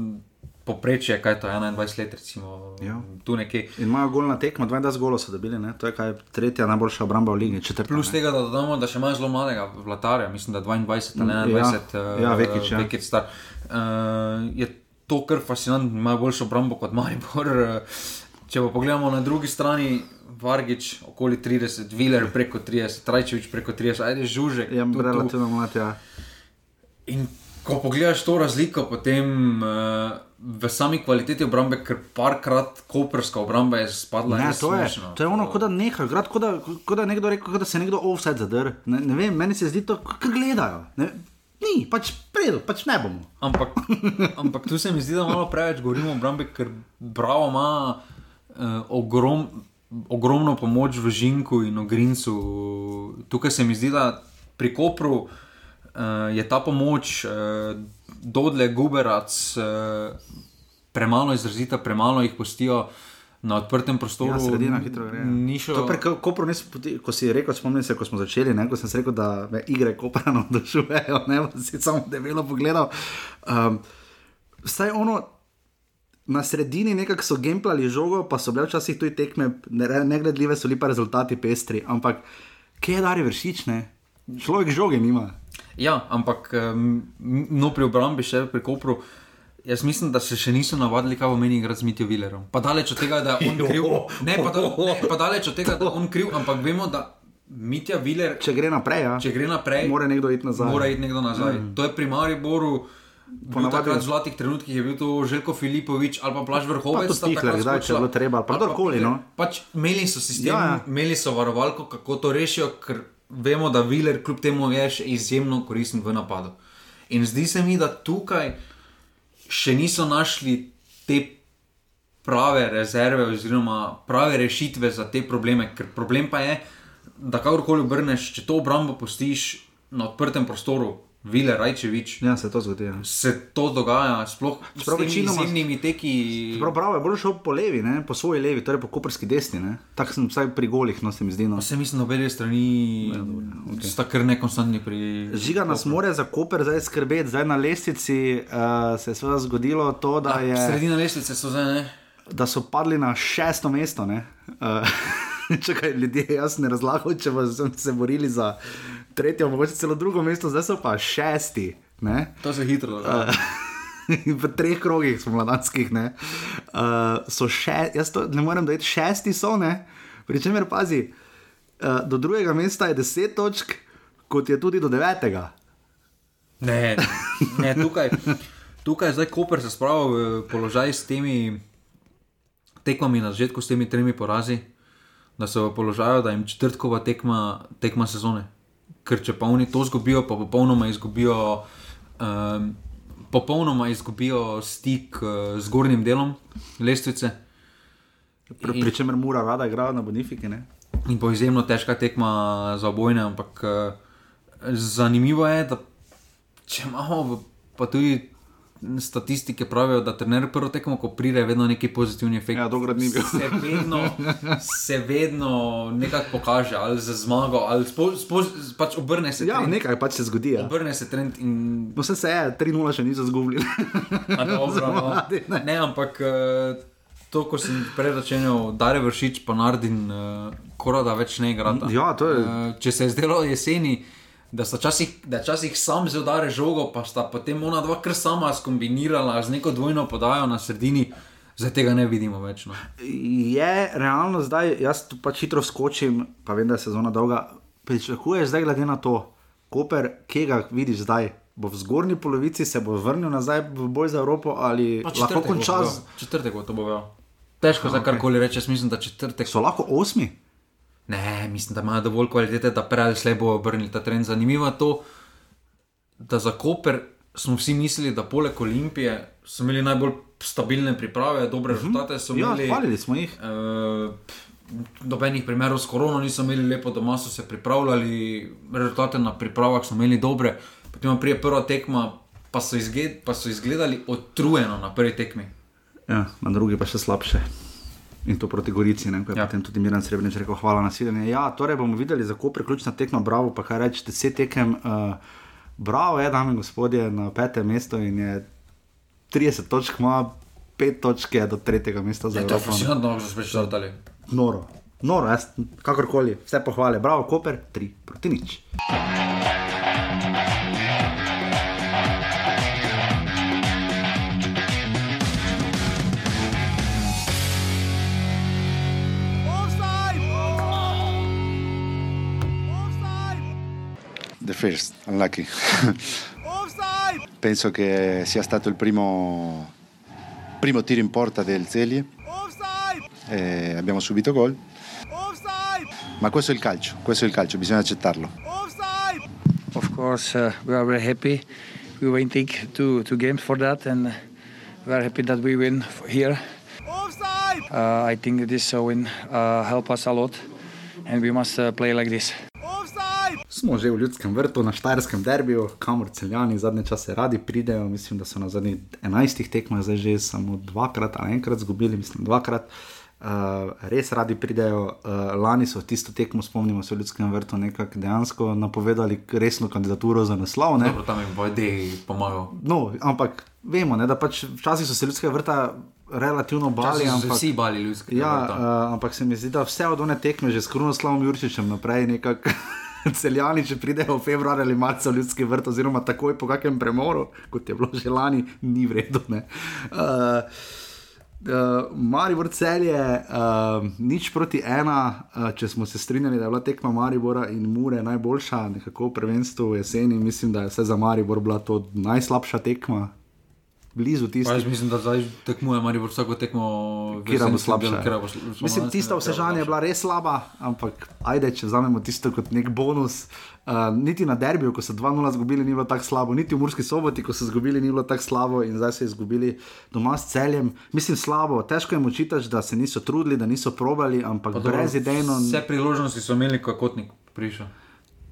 poprečje, kaj to je 21 let, recimo, ja. tu nekje. In imajo gol na tekmo, 22 golov so dobili, ne? to je kaj tretja najboljša obramba v liniji. Plus tega, da dodamo, da še imajo zelo mladega vlatarja, mislim, da 22, ne 21, ja, ja, vekič, ja. vekič star. Uh, je to kar fascinantno, imajo boljšo obrambo kot Maribor. Uh, če pa pogledamo na drugi strani, Vargič okoli 30, Viler preko 30, Trajčevič preko 30, ajde žužek. Ja, relativno mlad, ja. In ko pogledaš to razliko, potem uh, v sami kvaliteti obrambe, ker parkrat koperska obramba je spadla na to. To je ono, kot da nekaj, kot da, ko da nekdo reče, da se nekdo offset zadr. Ne, ne vem, meni se zdi to, kar gledajo. Ne, ni, pač predo, pač ne bomo. Ampak, ampak tu se mi zdi, da malo preveč govorimo o obrambi, ker bravo ima uh, ogrom. Ogromno pomoč v Žinku in v Grincu. Tukaj se mi zdi, da pri Kopru uh, je ta pomoč, uh, dodle, guberac, uh, premalo izrazita, premalo jih postijo. Na odprtem prostoru ja, sredina, hitro gre. Šlo... Pre, ko, ko si rekel, spomnim se, ko smo začeli, ne, ko sem rekel, da me igre koprano dožujejo, ne si samo debelo pogledal. Um, staj ono, na sredini nekako so gemplali žogo, pa so bile včasih tudi tekme, negledljive so bili pa rezultati pestri, ampak kje je dari vršične? Človek žoge nima. Ja, ampak no, pri obrambi še pri Kopru. Jaz mislim, da se še niso navadili, kaj pomeni igrati z Mitijo Vilerom. Pa daleč od tega, da je on kriv. Ne, pa, da, ne, pa daleč od tega, da je on kriv, ampak vemo, da Mitja Viler. Če gre naprej, ja. če gre naprej mora nekdo iti nazaj. Mora iti nekdo nazaj. Mm. To je pri Mariboru. Po takrat v zlatih trenutkih je bil to Željko Filipovič ali pa Plaž Vrhovec. Pa to stihler, zdaj, če bo treba, pa kdorkoli. No. Pač imeli so sistem, ja, ja. imeli so varovalko, kako to rešijo, ker vemo, da Viler kljub temu je še izjemno koristen v napadu. In zdi se mi, da tukaj še niso našli te prave rezerve oziroma prave rešitve za te probleme. Ker problem pa je, da kakorkoli obrneš, če to obrambo postiš na odprtem prostoru, Vile Rajčevič. Ja, se to zgodi. Ja. Se to dogaja, sploh s temi teki. Prav, je bolj šel po levi, ne? po svoji levi, torej po koperski desni. Tako sem vsaj pri golih, no se mi zdi. No. Se mislim, da obe strani ja, okay. sta kar nekonstantni pri. Žiga nas more za koper zdaj skrbeti, zdaj na lestvici uh, se je seveda zgodilo to, da ja, je. Sredina lestvice so zdaj ne. Da so padli na šesto mesto. Uh, Čakaj, ljudje, jaz ne razlagam, če bomo se borili za tretje, mogoče celo drugo mesto, zdaj so pa šesti. Ne? To se hitro. Uh, v treh krogih smo mladanskih. Uh, še, jaz to, ne morem reči, šesti so, pričemer pazi, uh, do drugega mesta je deset točk, kot je tudi do devetega. Ne, ne tukaj, tukaj zdaj Koper se spravil v položaj s temi tekmami na začetku, s temi tremi porazi, da so v položaju, da jim četrtkova tekma, tekma sezone ker če pa oni to zgubijo, pa popolnoma izgubijo, um, popolnoma izgubijo stik uh, z gornjim delom lestvice. Pričemer, mora rada igrati na Bonifiki. Ne? In po izjemno težka tekma za obojne, ampak uh, Zanimivo je, da če imamo pa tudi statistike pravijo, da trener prvo tekmo, ko pride, vedno neki pozitivni efekt. Ja, dobro, ni bil. Se vedno, se vedno nekako pokaže, ali za zmago, ali spo, spo, pač obrne se. Ja, trend. nekaj pač se zgodi. Ja. Obrne se trend in. No, se se je, 3-0 še niso zgubili. A, dobro, no. Ne. Ne, ampak eh, to, ko sem prej začel, da je vršič, pa naredim, kora da več ne igra. Ja, to je- Če se je zdelo jeseni, da sta časih, da je časih sam zelo udare žogo, pa sta potem ona dva kar sama skombinirala z neko dvojno podajo na sredini, zdaj tega ne vidimo več. No. Je realno zdaj, jaz tu pač hitro skočim, pa vem, da je sezona dolga. Pričakuješ zdaj, glede na to, Koper, kje ga vidiš zdaj? Bo v zgornji polovici se bo vrnil nazaj v boj za Evropo ali Pa lahko konča to z. Četrtek bo to bo. vel. Težko za karkoli reči, jaz mislim, da četrtek So lahko osmi? Ne, mislim, da imajo dovolj kvalitete, da prej ali slej bojo obrnili ta trend. Zanimivo je to, da za Koper smo vsi mislili, da poleg Olimpije so imeli najbolj stabilne priprave, dobre rezultate so Ja, imeli. hvalili smo jih. Uh, Dobenih primerov s korono niso imeli lepo, doma so se pripravljali, rezultate na pripravah so imeli dobre, potem prije prva tekma, pa so, izgled, pa so izgledali utrujeno na prvi tekmi. Ja, na drugi pa še slabše. In to proti Gorici, ne, je ja. Ja. potem tudi Miren Srebrenic rekel: Hvala na svidenje. Ja, torej bomo videli, za ko preključna tekma, bravo, pa kaj reči, deset tekem. Uh, bravo je, dame in gospodje, na petem mestu in je 30 točk, ima 5 točk je do tretjega mesta za Je to Evropo. fascinantno, da so spet črtali. Noro, noro, jaz, kakorkoli, vse pohvale, bravo, Koper, 3 proti nič. First, unlucky. Penso che sia stato il primo, primo tiro in porta del Zelie. E abbiamo subito gol. Ma questo è il calcio, questo è il calcio, bisogna accettarlo. Of course, uh, we are very happy. We waiting two two games for that, and we are happy that we win here. Uh, I think this win uh, help us a lot, and we must uh, play like this. Smo že v ljudskem vrtu na Štajerskem derbiju, kamor celjani zadnje čase radi pridejo. Mislim, da so na zadnjih 11 tekmah zdaj že samo dvakrat ali enkrat izgubili, mislim, dvakrat. Uh, res radi pridejo. Uh, lani so tisto tekmo, spomnimo se v ljudskem vrtu, nekako dejansko napovedali resno kandidaturo za naslov. Ne? Dobro, tam je Bojde pomagal. No, ampak vemo, ne, da pač včasih so se ljudskega vrta relativno bali. Ampak, vsi bali ljudskega Ja, vrta. uh, ampak se mi zdi, da vse od one tekme, že s Krunoslavom Jurčičem naprej, nekako celjani, če pridejo v februar ali marca v ljudski vrt, oziroma takoj po kakem premoru, kot je bilo že lani, ni vredno. Uh, Uh, Maribor celje, uh, nič proti ena, uh, če smo se strinjali, da je bila tekma Maribora in Mure najboljša, nekako v prvenstvu v jeseni, mislim, da je vse za Maribor bila to najslabša tekma, blizu Pa tiste. jaz mislim, da zdaj tekmuje Maribor vsako tekmo. Kira bo slabša. katera bo sl- Mislim, tista v Sežani je bila res slaba, ampak ajde, če vzamemo tisto kot nek bonus. Uh, niti na derbiju, ko so 2-0 izgubili, ni bilo tako slabo, niti v Murski soboti, ko so izgubili, ni bilo tako slabo in zdaj so izgubili doma s celjem. Mislim, slabo, težko jim očitaš, da se niso trudili, da niso probali, ampak Pa dobro, brez idejno. Vse priložnosti so imeli, ko je kotnik prišel.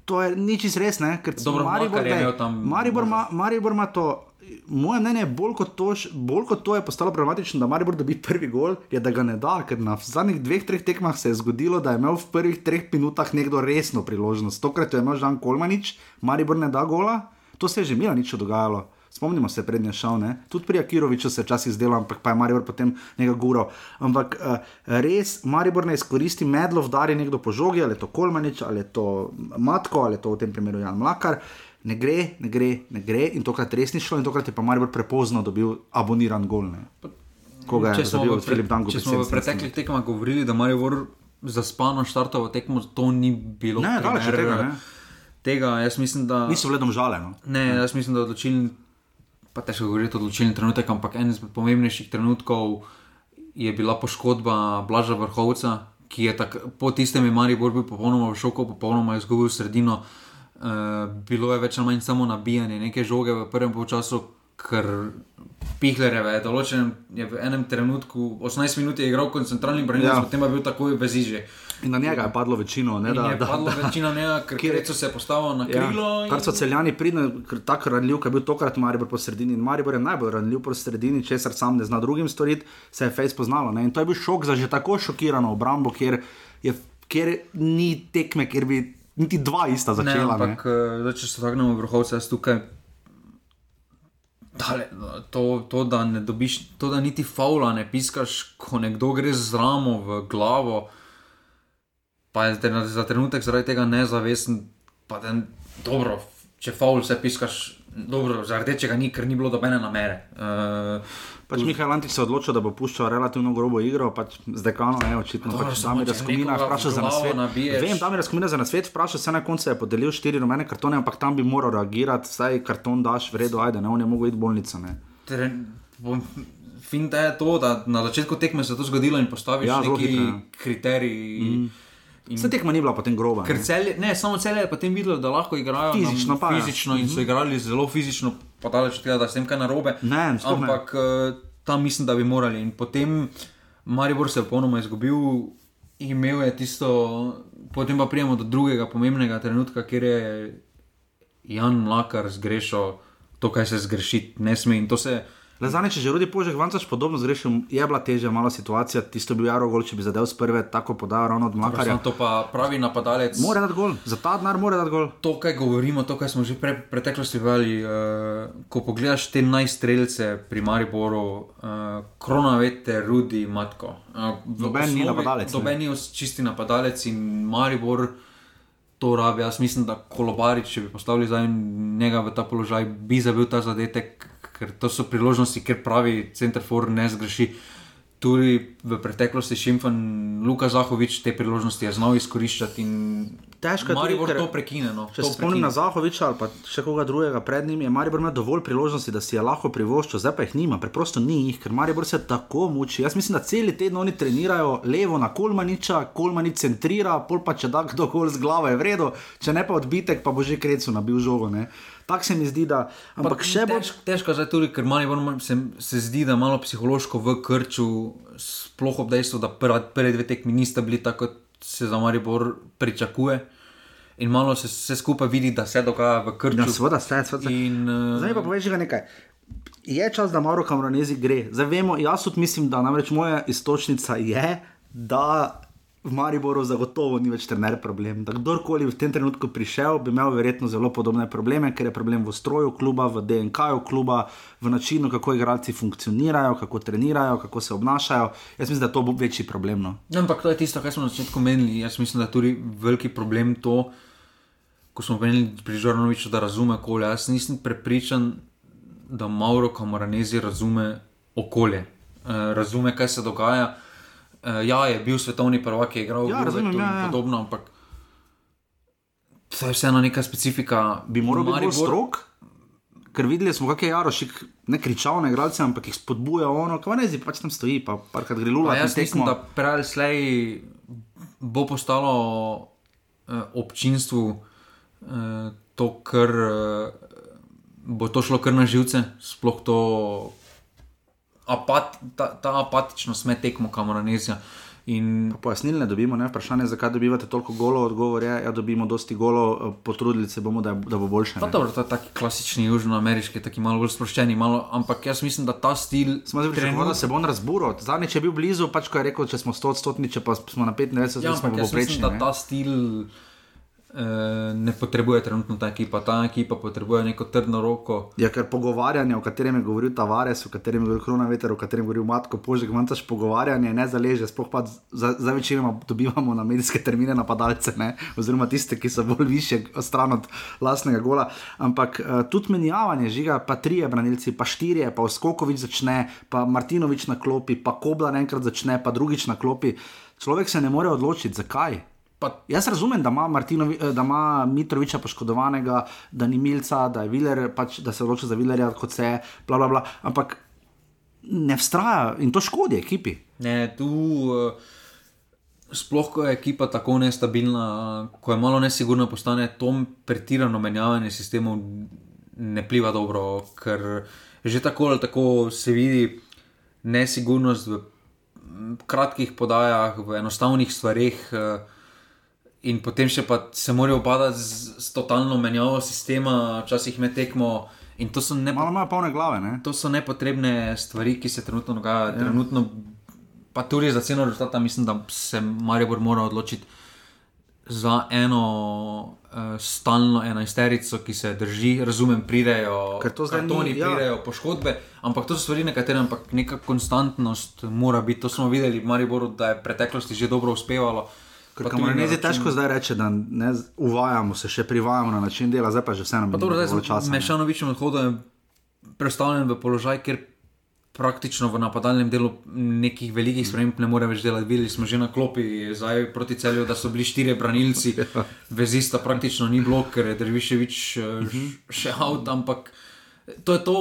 To je nič res, ne? ker Dobro, Maribor, tam Maribor, ima, Maribor ima to. Moje mnenje je, bolj kot, to, bolj kot to je postalo problematično, da Maribor dobi prvi gol, je da ga ne da, ker na zadnjih dveh, treh tekmah se je zgodilo, da je imel v prvih treh minutah nekdo resno priložnost. Tokrat je imel Žan Kolmanič, Maribor ne da gola, to se je že mila nič dogajalo. Spomnimo se prednje šal, ne? tudi pri Akiroviču se včasih zdelo, ampak pa je Maribor potem nekaj guro. Ampak uh, res Maribor ne izkoristi medlo, vdari nekdo po žogi, ali je to Kolmanič, ali je to Matko, ali je to v tem primeru Jan Mlakar. Ne gre, ne gre, ne gre in tokrat res ni šlo, in tokrat je pa Maribor prepozno dobil aboniran gol. Ne? Koga je Če smo zabil v pre- Filip Danko? Če smo v preteklih tekmah govorili, da Maribor zaspano štartovo tekmo, to ni bilo. Ne, daleč od primer, tega, ne. Tega, jaz mislim, da. Niso vledom žale. No? Ne, jaz mislim, da je odločilni, pa težko govoriti o odločilni trenutek, ampak en izmed pomembnejših trenutkov je bila poškodba Blaža Vrhovca, ki je tak, po tistem je Maribor bil popolnoma v šoku, popolnoma izgubil sredino. Uh, bilo je več ali manj samo nabijanje neke žoge v prvem polčasu, ker Pihlereve je določen, je v enem trenutku, 18 minut je igral kot centralni branilec, ja. potem pa je bil takoj v ziže. In na njega je padlo večino, ne, da je da, padlo da, večino njega, ker je rekel, se je postavil na ja. krilo. Ja, in... Kar so celjani pridni, tako ranljiv, ker je bil tokrat Maribor po sredini. In Maribor je najbolj ranljiv po sredini, česar sam ne zna drugim storiti, se je Face poznalo. Ne. In to je bil šok za že tako šokirano obrambo, kjer, je, kjer ni tekme, kjer bi niti dva ista začela. Ne, ampak, ne. Uh, če se vrnemo v vrhovce, jaz tukaj. Dale, to, to, da ne dobiš, to, da niti faula ne piskaš, ko nekdo gre z ramo v glavo, pa je za trenutek zaradi tega nezavesten. Pa da, dobro, če faul se piskaš, dobro, zaradi tega ni, ker ni bilo dobene namere. Uh, Pač Mihajl Antič se je odločil, da bo puščal relativno grobo igro, pač z dekano, ne, očitno. Pač tam je razkomina, vprašal za nasvet. Vem, tam je razkomina za nasvet, vprašal se na koncu, je podelil štiri rumene kartone, ampak tam bi moral reagirati, saj karton daš, v redu, ajde, ne, on je mogel iti v bolnico. Fin je to, da na začetku tekme se je to zgodilo in postaviš ja, neki ja. kriteriji. Mm. Vse tekma ni bila potem groba. Celje, ne, samo celje je potem videlo, da lahko igrajo fizično, pa, ja. fizično in so mhm. igrali zelo fizično, pa daleč od tega, da se jim kaj narobe. Ne, ampak ne. Eh, tam mislim, da bi morali. In potem Maribor se je popolnoma izgubil, imel je tisto, potem pa prijemo do drugega pomembnega trenutka, kjer je Jan Mlakar zgrešil to, kaj se zgrešiti ne sme. In to se je. Le zadnje, če že rodi požek, vancaš podobno zgrešil, je bila težja malo situacija, tisto bi bil Jaro gol, če bi zadev z prve, tako podal ravno od Mlakarja. To pa pravi napadalec. Mora dati gol, za ta denar mora dati gol. To, kaj govorimo, to, kaj smo že pre, preteklosti vali, uh, eh, ko pogledaš te najstrelce pri Mariboru, uh, Kronavete, Rudi, Matko. Uh, Noben ni napadalec. Noben ni čisti napadalec in Maribor. To rabi, jaz mislim, da Kolobarič, če bi postavili za njega v ta položaj, bi zabil ta zadetek, ker to so priložnosti, ker pravi Centerfor ne zgreši. Tudi v preteklosti Šimfan, Luka Zahovič te priložnosti je znal izkoriščati. Težko je Maribor to prekiniti. No, če se spomnim na Zahoviča ali pa še koga drugega pred njim, je Maribor imel dovolj priložnosti, da si je lahko privoščil, zdaj pa jih nima, preprosto ni jih, ker Maribor se tako muči. Jaz mislim, da cel teden oni trenirajo levo na Kolmaniča, Kolmanič centrira, pol pa če da kdo kol z glavo je vredno, če ne pa odbitek, pa bo že krecu nabil žogo. Ne? Tako se mi zdi, da ampak pa, še bolj. Težko, težko je tudi, ker malo se, se zdi, da malo psihološko v krču, sploh ob dejstvu, da prve dve tekmi nista bili tako, kot se za Maribor pričakuje. In malo se vse skupaj vidi, da se dogaja v krču. Ja, seveda, vse, vse. In, uh, Zdaj pa poveš, da nekaj. Je čas, da malo kamronezi gre. Zdaj vemo, jaz tudi mislim, da namreč moja istočnica je, da v Mariboru zagotovo ni več trener problem. Da kdorkoli v tem trenutku prišel, bi imel verjetno zelo podobne probleme, ker je problem v stroju kluba, v DNK-ju kluba, v načinu, kako igralci funkcionirajo, kako trenirajo, kako se obnašajo. Jaz mislim, da to bo večji problem. No. No, ampak to je tisto, kar smo na začetku menili. Jaz mislim, da je tudi veliki problem to, ko smo menili pri Žornoviču, da razume okolje. Jaz nisem prepričan, da Mauro Kamoranezi razume okolje, uh, razume, kaj se dogaja. Uh, ja, je bil svetovni prvak, je igral ja, razumem, ja, ja. podobno, ampak to je vseeno neka specifika. Bi moral biti bolj strok, ker videli smo, kako je Jarošik ne kričal na igralce, ampak jih spodbuja ono, kaj ne zdi, pač tam stoji, pa parkrat gre lula. Jaz mislim, da prej slej bo postalo uh, občinstvu uh, to, kar uh, bo to šlo kar na živce, sploh to apat, ta, ta apatičnost med tekmo, kamor nesja. In... Pojasnili ne dobimo, ne? vprašanje, zakaj dobivate toliko golo, odgovor je, da ja, dobimo dosti golo, eh, potrudili se bomo, da, da bo boljše. Dobro, to je taki klasični južnoameriški, taki malo bolj sproščeni, malo, ampak jaz mislim, da ta stil. Smo zdaj trenutno, da se bo on razburil. Zadnji, če je bil blizu, pač ko je rekel, če smo 100 odstotni, če pa smo na 95, ja, smo poprečni. Mislim, da ta stil. Eh, ne potrebuje trenutno ta ekipa, ta ekipa potrebuje neko trdno roko. Ja, ker pogovarjanje, o katerem je govoril Tavares, o katerem je govoril Krona Veter, o katerem je govoril Matko Požek, manjkaš pogovarjanje, ne zaleže, sploh pa za, za večino dobivamo na medijske termine napadalce, ne? oziroma tiste, ki so bolj više stran od lastnega gola. Ampak uh, tudi menjavanje žiga, pa trije branilci, pa štirje, pa Oskokovič začne, pa Martinovič na klopi, pa Kobla enkrat začne, pa drugič na klopi. Človek se ne more odločiti, zakaj. Pa, jaz razumem, da ima, eh, da ima Mitroviča poškodovanega, da ni Milca, da, Viler, pač, da se odloča za Vilerja, kot se je, bla, bla, bla, ampak ne vztraja in to škodi ekipi. Ne, tu, uh, sploh ko je ekipa tako nestabilna, ko je malo nesigurno postane, to pretirano menjavanje sistemov ne pliva dobro, ker že tako ali tako se vidi nesigurnost v kratkih podajah, v enostavnih stvarih. Uh, In potem še pa se morajo obadati z, z totalno menjavo sistema, včasih med tekmo. In to so, nepo Malo polne glave, ne? to so nepotrebne stvari, ki se trenutno dogajajo. Ja. Trenutno, pa tudi za ceno rezultata, mislim, da se Maribor mora odločiti za eno uh, stalno enajsterico, ki se drži. Razumem, pridejo kartoni, ja. pridejo poškodbe, ampak to so stvari, na katere neka konstantnost mora biti. To smo videli v Mariboru, da je v preteklosti že dobro uspevalo. Kamor je težko zdaj reči, da ne uvajamo se, še privajamo na način dela, zdaj pa že vseeno imamo toliko časa. Mešanovičem odhodu je predstavljen v položaj, kjer praktično v napadalnem delu nekih velikih sprememb ne more več delati. Videli smo že na klopi zdaj proti celju, da so bili štiri branilci, ja. vezista praktično ni bilo, ker je Drviševič uh eh. Mhm. še avt, ampak to je to,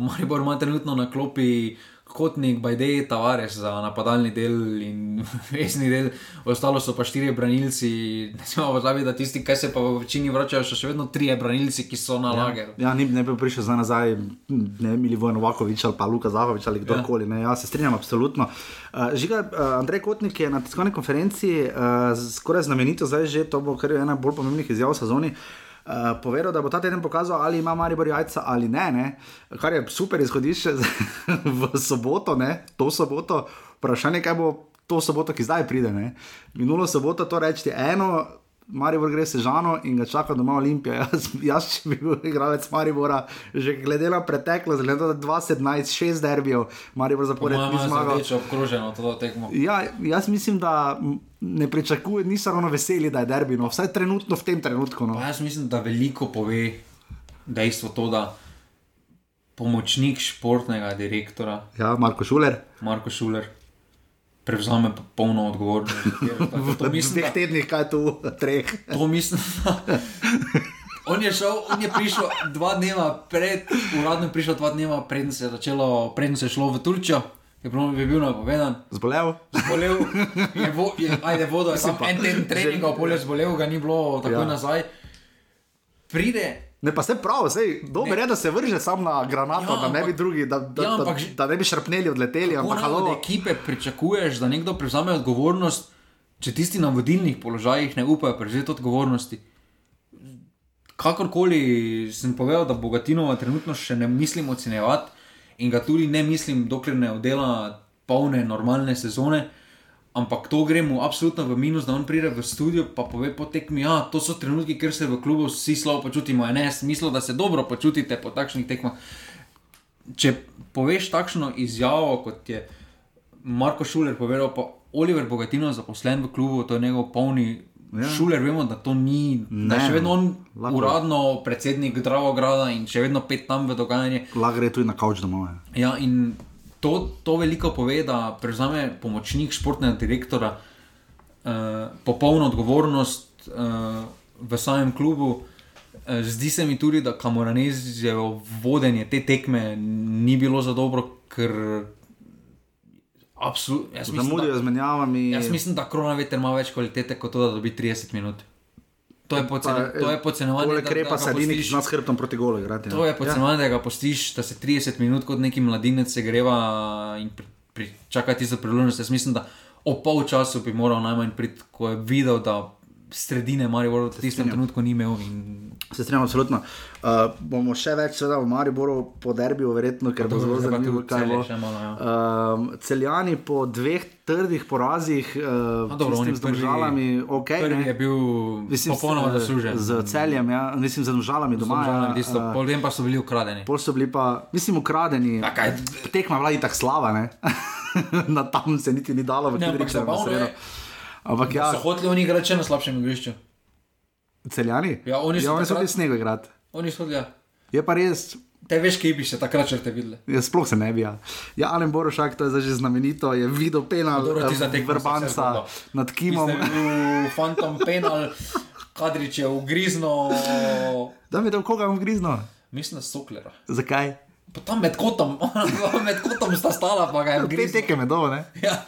Maribor ima trenutno na klopi kotnik, Bajdej, Tavares za napadalni del in resni del, ostalo so pa štiri branilci. Ne smemo pozabiti, da tisti, ki se pa v večini vračajo, so še vedno tri branilci, ki so na ja. lageru. Ja, ni, ne bi prišel za nazaj, ne bi bili Vojnovakovič ali pa Luka Zahovič ali kdorkoli. Ja. ja, se strinjam, absolutno. Uh, žiga, uh, Andrej Kotnik je na tiskovni konferenci, uh, skoraj znamenito, zdaj že to bo kar ena bolj pomembnih izjav v sezoni. Uh, povedal, da bo ta teden pokazal, ali ima Maribor jajca ali ne, ne, kar je super izhodišče v soboto, ne, to soboto. Vprašanje, kaj bo to soboto, ki zdaj pride. Ne. Minulo soboto to reči eno, Maribor gre sežano in ga čaka doma Olimpija. Jaz, jaz če bi bil igralec Maribora, že glede na preteklost, glede na 2017, 6 derbijev, Maribor zaporedno ni zmagal. Če obkroženo to tekmo. Ja, jaz mislim, da ne pričakuje, niso ravno veseli, da je derbi, no, vsaj trenutno v tem trenutku. No. Jaz mislim, da veliko pove dejstvo to, da pomočnik športnega direktora. Ja, Marko Šuler. Marko Šuler prevzame polno odgovornost. V dveh tednih, kaj tu, treh. To mislim. On je, šel, on je prišel dva dneva pred, uradno je prišel dva dneva pred, se je začelo, pred se je šlo v Turčijo. Je bil, je bil napovedan. Zbolel. Zbolel. Je, vo, je, ajde, vodo, je samo en teden treninga, polje zbolel, ga ni bilo tako ja. nazaj. Pride, Ne, pa se pravi, zdaj, dobro je, da se vrže sam na granato, ja, da ne bi drugi, da, da, ja, ampak, da, da ne bi šrpneli odleteli. Ampak, od ekipe pričakuješ, da nekdo prevzame odgovornost, če tisti na vodilnih položajih ne upajo prevzeti odgovornosti. Kakorkoli sem povedal, da Bogatinova trenutno še ne mislim ocenjevati in ga tudi ne mislim, dokler ne oddela polne normalne sezone. Ampak to gremo absolutno v minus, da on pride v studio in pove po tekmi, da ja, so trenutki, kjer se v klubu vsi slabo počutimo. Ne, smislo, da se dobro počutite po takšnih tekmah. Če poveš takšno izjavo, kot je Marko Šuler povedal, pa Oliver Bogatino zaposlen v klubu, to je njegov polni. Ja. Šuler, vemo, da to ni, ne, da je še vedno on lahko. uradno predsednik Dravograda in še vedno pet tam v dogajanje. Lahko gre tudi na kavč domov. Ja, in to, to veliko pove, da prevzame pomočnik športnega direktora uh, popolno odgovornost uh, v samem klubu. Uh, zdi se mi tudi, da kamoranezijo vodenje te tekme ni bilo za dobro, ker. Zamudijo z menjavami. Jaz mislim, da korona veter ima več kvalitete kot to, da dobi 30 minut. To je, pocen, pa, to je podcenjevanje. Tole krepa se ni nič nad hrbtom proti gole. Igrati, ja. to je podcenjevanje, ja. da ga postiš, da se 30 minut kot neki mladinec se greva in čakati za priložnost. Jaz mislim, da o pol času bi moral najmanj priti, ko je videl, da sredine Mariboru v tistem trenutku ni imel. In... Se strinjam, absolutno. Uh, bomo še več, seveda, v Mariboru po derbiju, verjetno, ker bo zelo zanimivo, kaj bo. Uh, celjani po dveh trdih porazih, uh, dobro, s državami, ok. Prvi je bil mislim, popolnoma zaslužen. Z celjem, ja, mislim, z državami doma. Uh, Potem pa so bili ukradeni. Pol so bili pa, mislim, ukradeni. Tekma vladi tako slava, ne? Na tam se niti ni dalo, v Kidriču. Ampak ja. So hoteli oni igrati na slabšem igrišču. Celjani? Ja, oni so, ja, oni so bili snega igrati. Oni so. Ja. Je pa res. Te veš, kje bi se takrat črte videli? Ja, sploh se ne bi. Ja, ja Alen Borošak, to je zdaj že znamenito, je videl penal od tega vrbanca nad Kimom. Fantom penal, kadrič je ugrizno. Da mi je to, koga je ugrizno? Mislim, da Soklera. Zakaj? Pa tam med kotom, med kotom sta stala, pa ga je ugrizno. Te teke med dole, ne? Ja.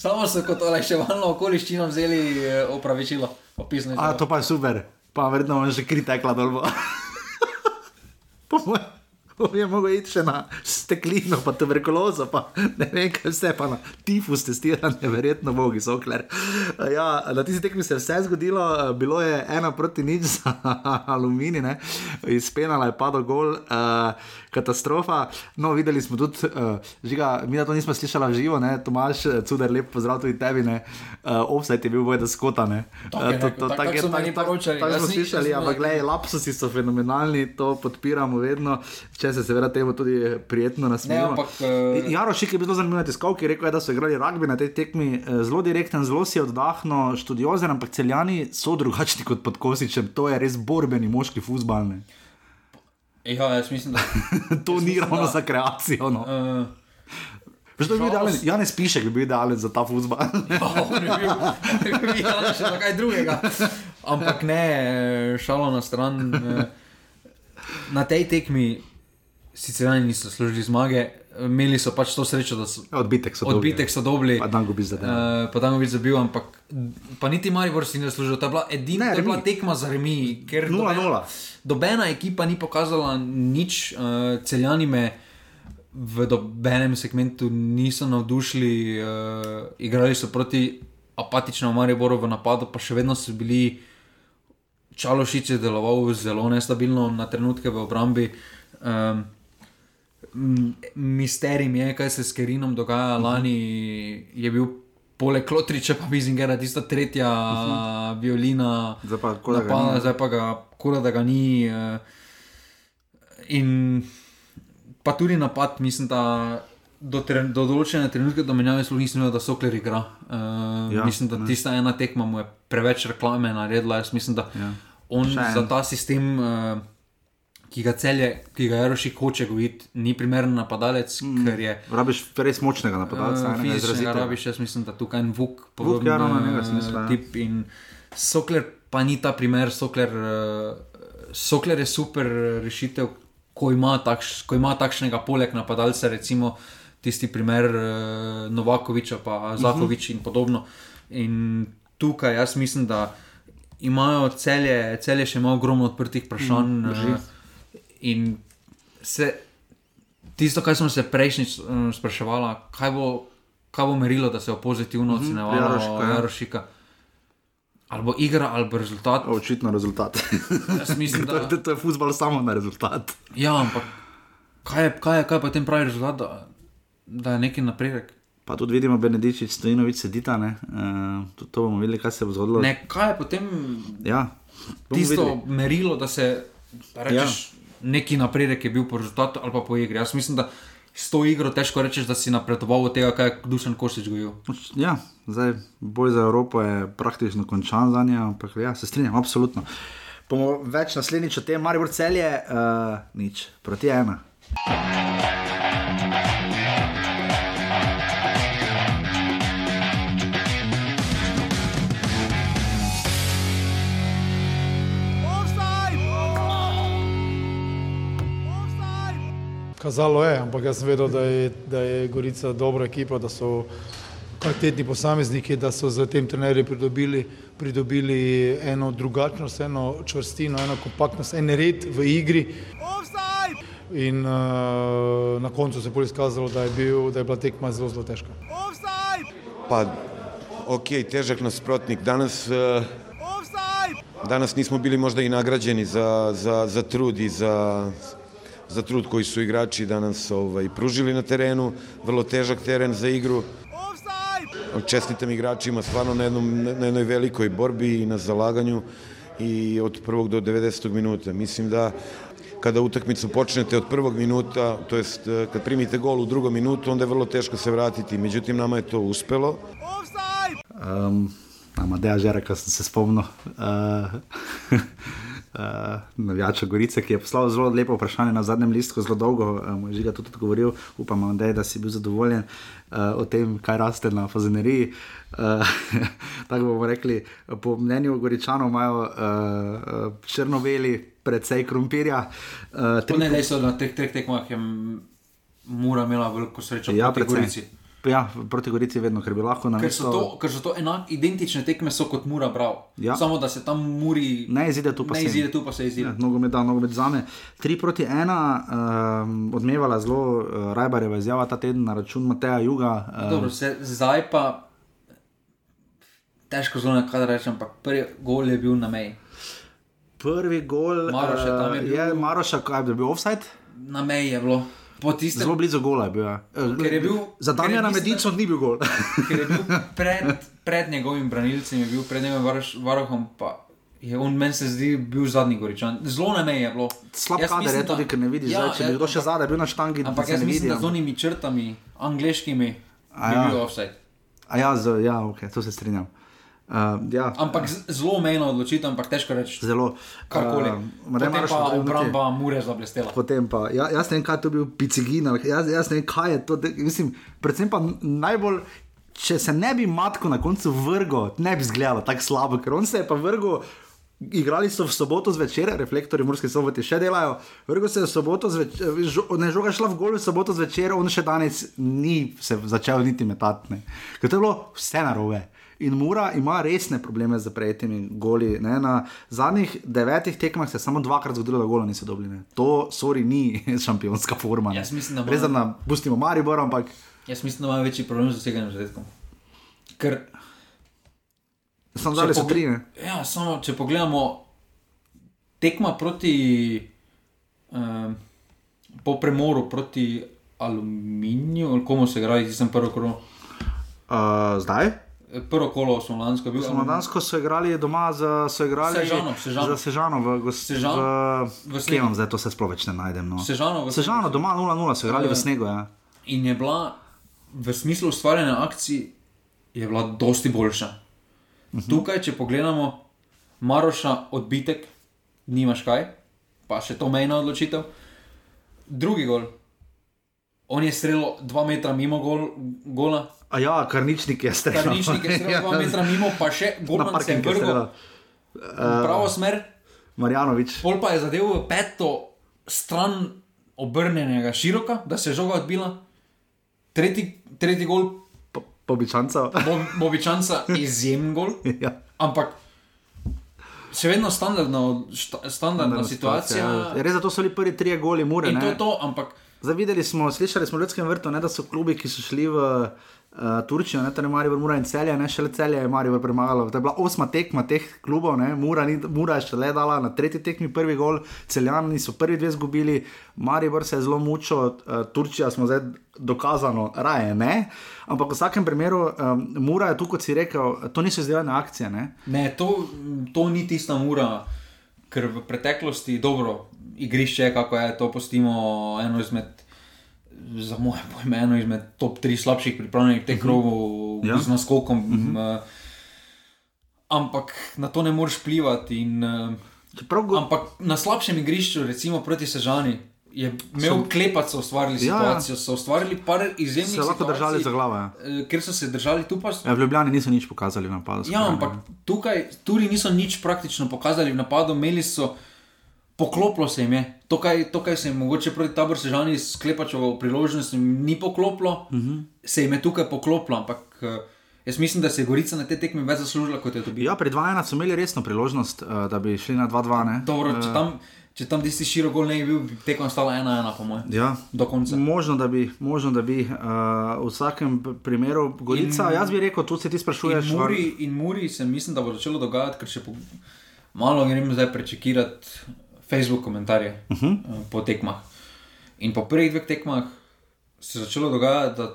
Samo so kot olajševalno okoliščino vzeli eh, opravičilo. A to pa je super, pa verjetno že kri tekla dol. Je mogel iti še na steklino, pa tuberkulozo, pa ne vem, kaj vse, pa na tifus testiranje, verjetno bogi so kler. Ja, na tisti tekmi se je vse zgodilo, bilo je ena proti nič za aluminij, izpenala je padlo gol. Uh, katastrofa. No, videli smo tudi, uh, žiga, mi na to nismo slišali živo, ne, Tomaš, cuder, lep pozdrav tudi tebi, ne, uh, offset je bil vojda skota, ne. Uh, to, to, tako je, tako je, tako je, tako smo slišali, ampak gledaj, lapsusi so fenomenalni, to podpiramo vedno, če se seveda temu tudi prijetno nasmejimo. Uh... Jaro Šik je bil zelo zanimiv tiskovki, rekel je, da so igrali rugby na tej tekmi, zelo direkten, zelo si oddahno, študiozen, ampak celjani so drugačni kot pod Kosičem, to je res borbeni moški futbalni. Ja, jaz mislim, da to ni ravno za kreacijo. No. Uh, Ja, ne spiše, bi bil idealen za ta fusbal. ne bi bil še kaj drugega. Ampak ne, šalo na stran. Na tej tekmi sicer oni niso služili zmage, imeli so pač to srečo, da so odbitek so odbitek dobili. So dobili pa dan bi zadeval. Uh, pa dan bi zabil, ampak pa niti Maribor si ne služil. To je bila edina tekma za remi, ker 0-0 dobena ekipa ni pokazala nič, uh, celjani me v dobenem segmentu niso navdušili, uh, igrali so proti apatičnemu Mariboru v napadu, pa še vedno so bili. Čalošič je deloval zelo nestabilno na trenutke v obrambi. Um, Misterij je, kaj se s Kerinom dogaja. Lani je bil poleg Klotriča, pa Bizingera, tista tretja uh -huh. violina, zdaj pa, napada, zdaj pa ga, kura, da ga ni. Uh, in pa tudi napad, mislim, da do, tren, do določene trenutke do menjave sploh nisem videl, da so kler igra. Uh, ja, mislim, da ne. tista ena tekma mu je preveč reklame naredila. Jaz mislim, da ja. on za ta sistem. Uh, ki ga celje, ki ga Jaroši hoče gojiti, ni primeren napadalec. Mm. Rabiš res močnega napadalca. Uh, Fizično rabiš, jaz mislim, da tukaj en vuk, vuk ja, no, ne, smisla, ja. tip. In Sokler pa ni ta primer, Sokler, uh, Sokler je super rešitev, ko ima, takš, ko ima takšnega poleg napadalca, recimo tisti primer uh, Novakoviča, pa Zahovič uh -huh. in podobno. In tukaj jaz mislim, da imajo celje, celje še ima ogromno odprtih vprašanj. Mm, In se, tisto, kar smo se prejšnjič um, spraševali, kaj, kaj bo merilo, da se bo pozitivno mhm, ocenjevalo, mm -hmm, Jarošika. Ali bo igra, ali bo rezultat. Očitno rezultat. Mislim, da... to, to je futbol samo na rezultat. Ja, ampak kaj je, kaj je, kaj je potem pravi rezultat, da, da je neki napredek? Pa tudi vidimo, da Benedičič stojinovič sedita, uh, tudi to bomo videli, kaj se bo zgodilo. Ne, kaj je potem ja, tisto videli. merilo, da se rečeš. Neki napredek je bil po rezultatu ali pa po igri. Jaz mislim, da s to igro težko rečeš, da si napredoval od tega, kaj je Dušan Košič gojil. Ja, zdaj boj za Evropo je praktično končan za nje, ampak ja, se strinjam, absolutno. Pomo več naslednjič o tem, Maribor celje, uh, nič, proti ena. Kazalo je, ampak jaz sem vedel, da je, da je Gorica dobra ekipa, da so kvalitetni posamezniki, da so z tem trenerjem pridobili, pridobili eno drugačnost, eno čvrstino, eno kompaktnost, en red v igri. In uh, na koncu se je bolj izkazalo, da je, bil, da je bila tekma zelo, zelo težka. Pa, ok, težak nasprotnik. Danes, uh, danes nismo bili možda i nagrađeni za, za, za trud i za za trud koji su igrači danas ovaj, pružili na terenu, vrlo težak teren za igru. Čestitam igračima stvarno na, jednom, na jednoj velikoj borbi i na zalaganju i od prvog do 90. minuta. Mislim da kada utakmicu počnete od prvog minuta, to jest kad primite gol u drugom minutu, onda je vrlo teško se vratiti. Međutim, nama je to uspelo. Um, Amadeja Žeraka sam se spomnio. Uh, uh, navijača Gorice, ki je poslal zelo lepo vprašanje na zadnjem listu, zelo dolgo, uh, že ga tudi odgovoril, upam, da, je, da si bil zadovoljen uh, o tem, kaj raste na fazeneriji. Uh, tako bomo rekli, po mnenju Goričanov imajo uh, črnoveli predvsej krompirja. Uh, tri... Ne, ne, so na teh treh tekmah je mura imela veliko srečo. Ja, predvsej. Ja, proti Gorici vedno, ker bi lahko na Ker mesto. so to, ker so to enak, identične tekme, so kot Mura Bravo. Ja. Samo da se tam Muri Ne izide tu pa ne se. izide, tu pa se izide. Ja, nogomet, da, nogomet za me. 3 proti 1, um, odmevala zelo uh, Rajbarjeva izjava ta teden na račun Mateja Juga. Uh, Dobro, se, zdaj pa težko zelo nekaj reči, ampak prvi gol je bil na meji. prvi gol Maroša, je uh, bil- je Maroša, kaj je bil offside? Na meji je bilo. Tistem, Zelo blizu gola je bil. Ja. Je bil- za je Damjana Medico ni bil gol. ker je bil pred, pred njegovim branilcem, je bil pred njegovim varoš, varohom, pa je on meni se zdi bil zadnji goričan. Zelo na meji je bilo. Slab Jaz kader je mislim, da- tudi, ker ne vidiš, Ja, ja, če bi ja, kdo še zadaj bil na štangi. Ampak jaz mislim, vidi, da z onimi črtami, angliškimi, A bi ja. bil offside. A ja, z, ja okay, to se strinjam. Uh, ja, Ampak zelo mejno odločitev, ampak težko reči. zelo. Karkoli. Uh, Potem pa obramba Mure zablestela. Potem pa, ja, jaz ne vem, kaj je to bil Picigin, ali jaz, jaz ne vem, kaj je to. Mislim, predvsem pa najbolj, če se ne bi matko na koncu vrgo, ne bi izgledalo tako slabo, ker on se je pa vrgo. Igrali so v soboto zvečer, reflektori Murske sobote še delajo. Vrgo se je v soboto zvečer, žo, ne žoga šla v gol v soboto zvečer, on še danes ni se začel niti metati. Ker to je bilo vse narobe. In Mura ima resne probleme z prejetimi goli. Ne? Na zadnjih devetih tekmah se je samo dvakrat zgodilo, da gola niso dobili. Ne? To, sorry, ni šampionska forma. ne. Jaz mislim, da ima- Res, da nam pustimo Maribor, ampak Jaz mislim, da ima večji problem z doseganjem zadetkov. Ker Če dali so tri. Ne? Ja, samo če pogledamo tekma proti um, po premoru proti aluminiju, ali komu se igra, zdaj sem prvo kolo. Uh, zdaj? Prvo kolo smo lansko bili. Slovensko so igrali doma, za, igrali Sežano, Sežano. za Sežano. V, gos- Sežano, v, v snegu. Zdaj to se sploh več ne najdem? No. Sežano Sežano doma 0-0 so igrali v Ja. snegu. Ja. In je bila v smislu ustvarjanja akcij, je bila dosti boljša. Uh -huh. Tukaj, če pogledamo, Maroša odbitek, nimaš kaj, pa še to mejna odločitev. Drugi gol. On je streljal dva metra mimo gol, gola, A ja, karničnik je streljal. Karničnik je streljal dva metra mimo, pa še Na Golman se je vrgel streljal. v pravo smer, Marjanovič. pol pa je zadev v peto stran obrnjenega široka, da se je žoga odbila. Tretji, tretji gol, Po- Pobičanca. Bo- Bobičanca, izjemen gol, ja. ampak še vedno standardna, šta, standardna situacija. Ja. Res, zato so bili prvi trije goli, mure. In to je to, ampak Zdaj videli smo, slišali smo v Ljudskem vrtu, ne, da so klubi, ki so šli v uh, Turčijo, ne, torej Marijo, Mura in Celje, ne šele Celje je Marijo premagalo. To je bila osma tekma teh klubov, ne, Mura, ni, Mura je šele dala na tretji tekmi prvi gol, Celjani so prvi dve zgubili, Marijo se je zelo mučil, uh, Turčija smo zdaj dokazano, raje ne. Ampak v vsakem primeru, um, Mura je tu, kot si rekel, to niso izdelane akcije. Ne. ne, to, to ni tista mura, ker v preteklosti dobro. Igrišče kako je, to postimo eno izmed, za moje pojme, eno izmed top 3 slabših pripravljenih teh krogov Ja. ja. z naskokom. Uh -huh. Ampak na to ne moreš vplivati. In, Čeprav go- Ampak na slabšem igrišču, recimo proti Sežani, je imel klepac, so ustvarili Ja, ja. situacijo, so ustvarili par izjemnih Se lahko situacij, držali za glavo, ja. eh, Ker so se držali tu pa. Ja, v Ljubljani niso nič pokazali v napadu. Ja, ampak tukaj tudi niso nič praktično pokazali v napadu, imeli so. Poklopilo se jim je, to, kaj, to, kaj se jim mogoče proti taboru sežani sklepačevo priložnost jim ni poklopilo, uh Mhm. -huh. se jim je tukaj poklopilo, ampak eh, jaz mislim, da se je Gorica na te tekme več zaslužila, kot je dobila. Ja, pri 2-1 so imeli resno priložnost, uh, da bi šli na 2-2. ne. Dobro, Eh, če tam, če tam tisti širok gol ne bi bil, bi tekma ostala ena, ena, po mojem. Ja. Do konca. Možno, da bi, možno, da bi uh, v vsakem primeru Gorica, in, jaz bi rekel, tu se ti sprašuješ. In Muri, in Muri se mislim, da bo začelo dogajati, ker še po, malo grem zdaj prečekirati Facebook komentarje uh -huh. po tekmah. In po prvih dveh tekmah se je začelo dogajati, da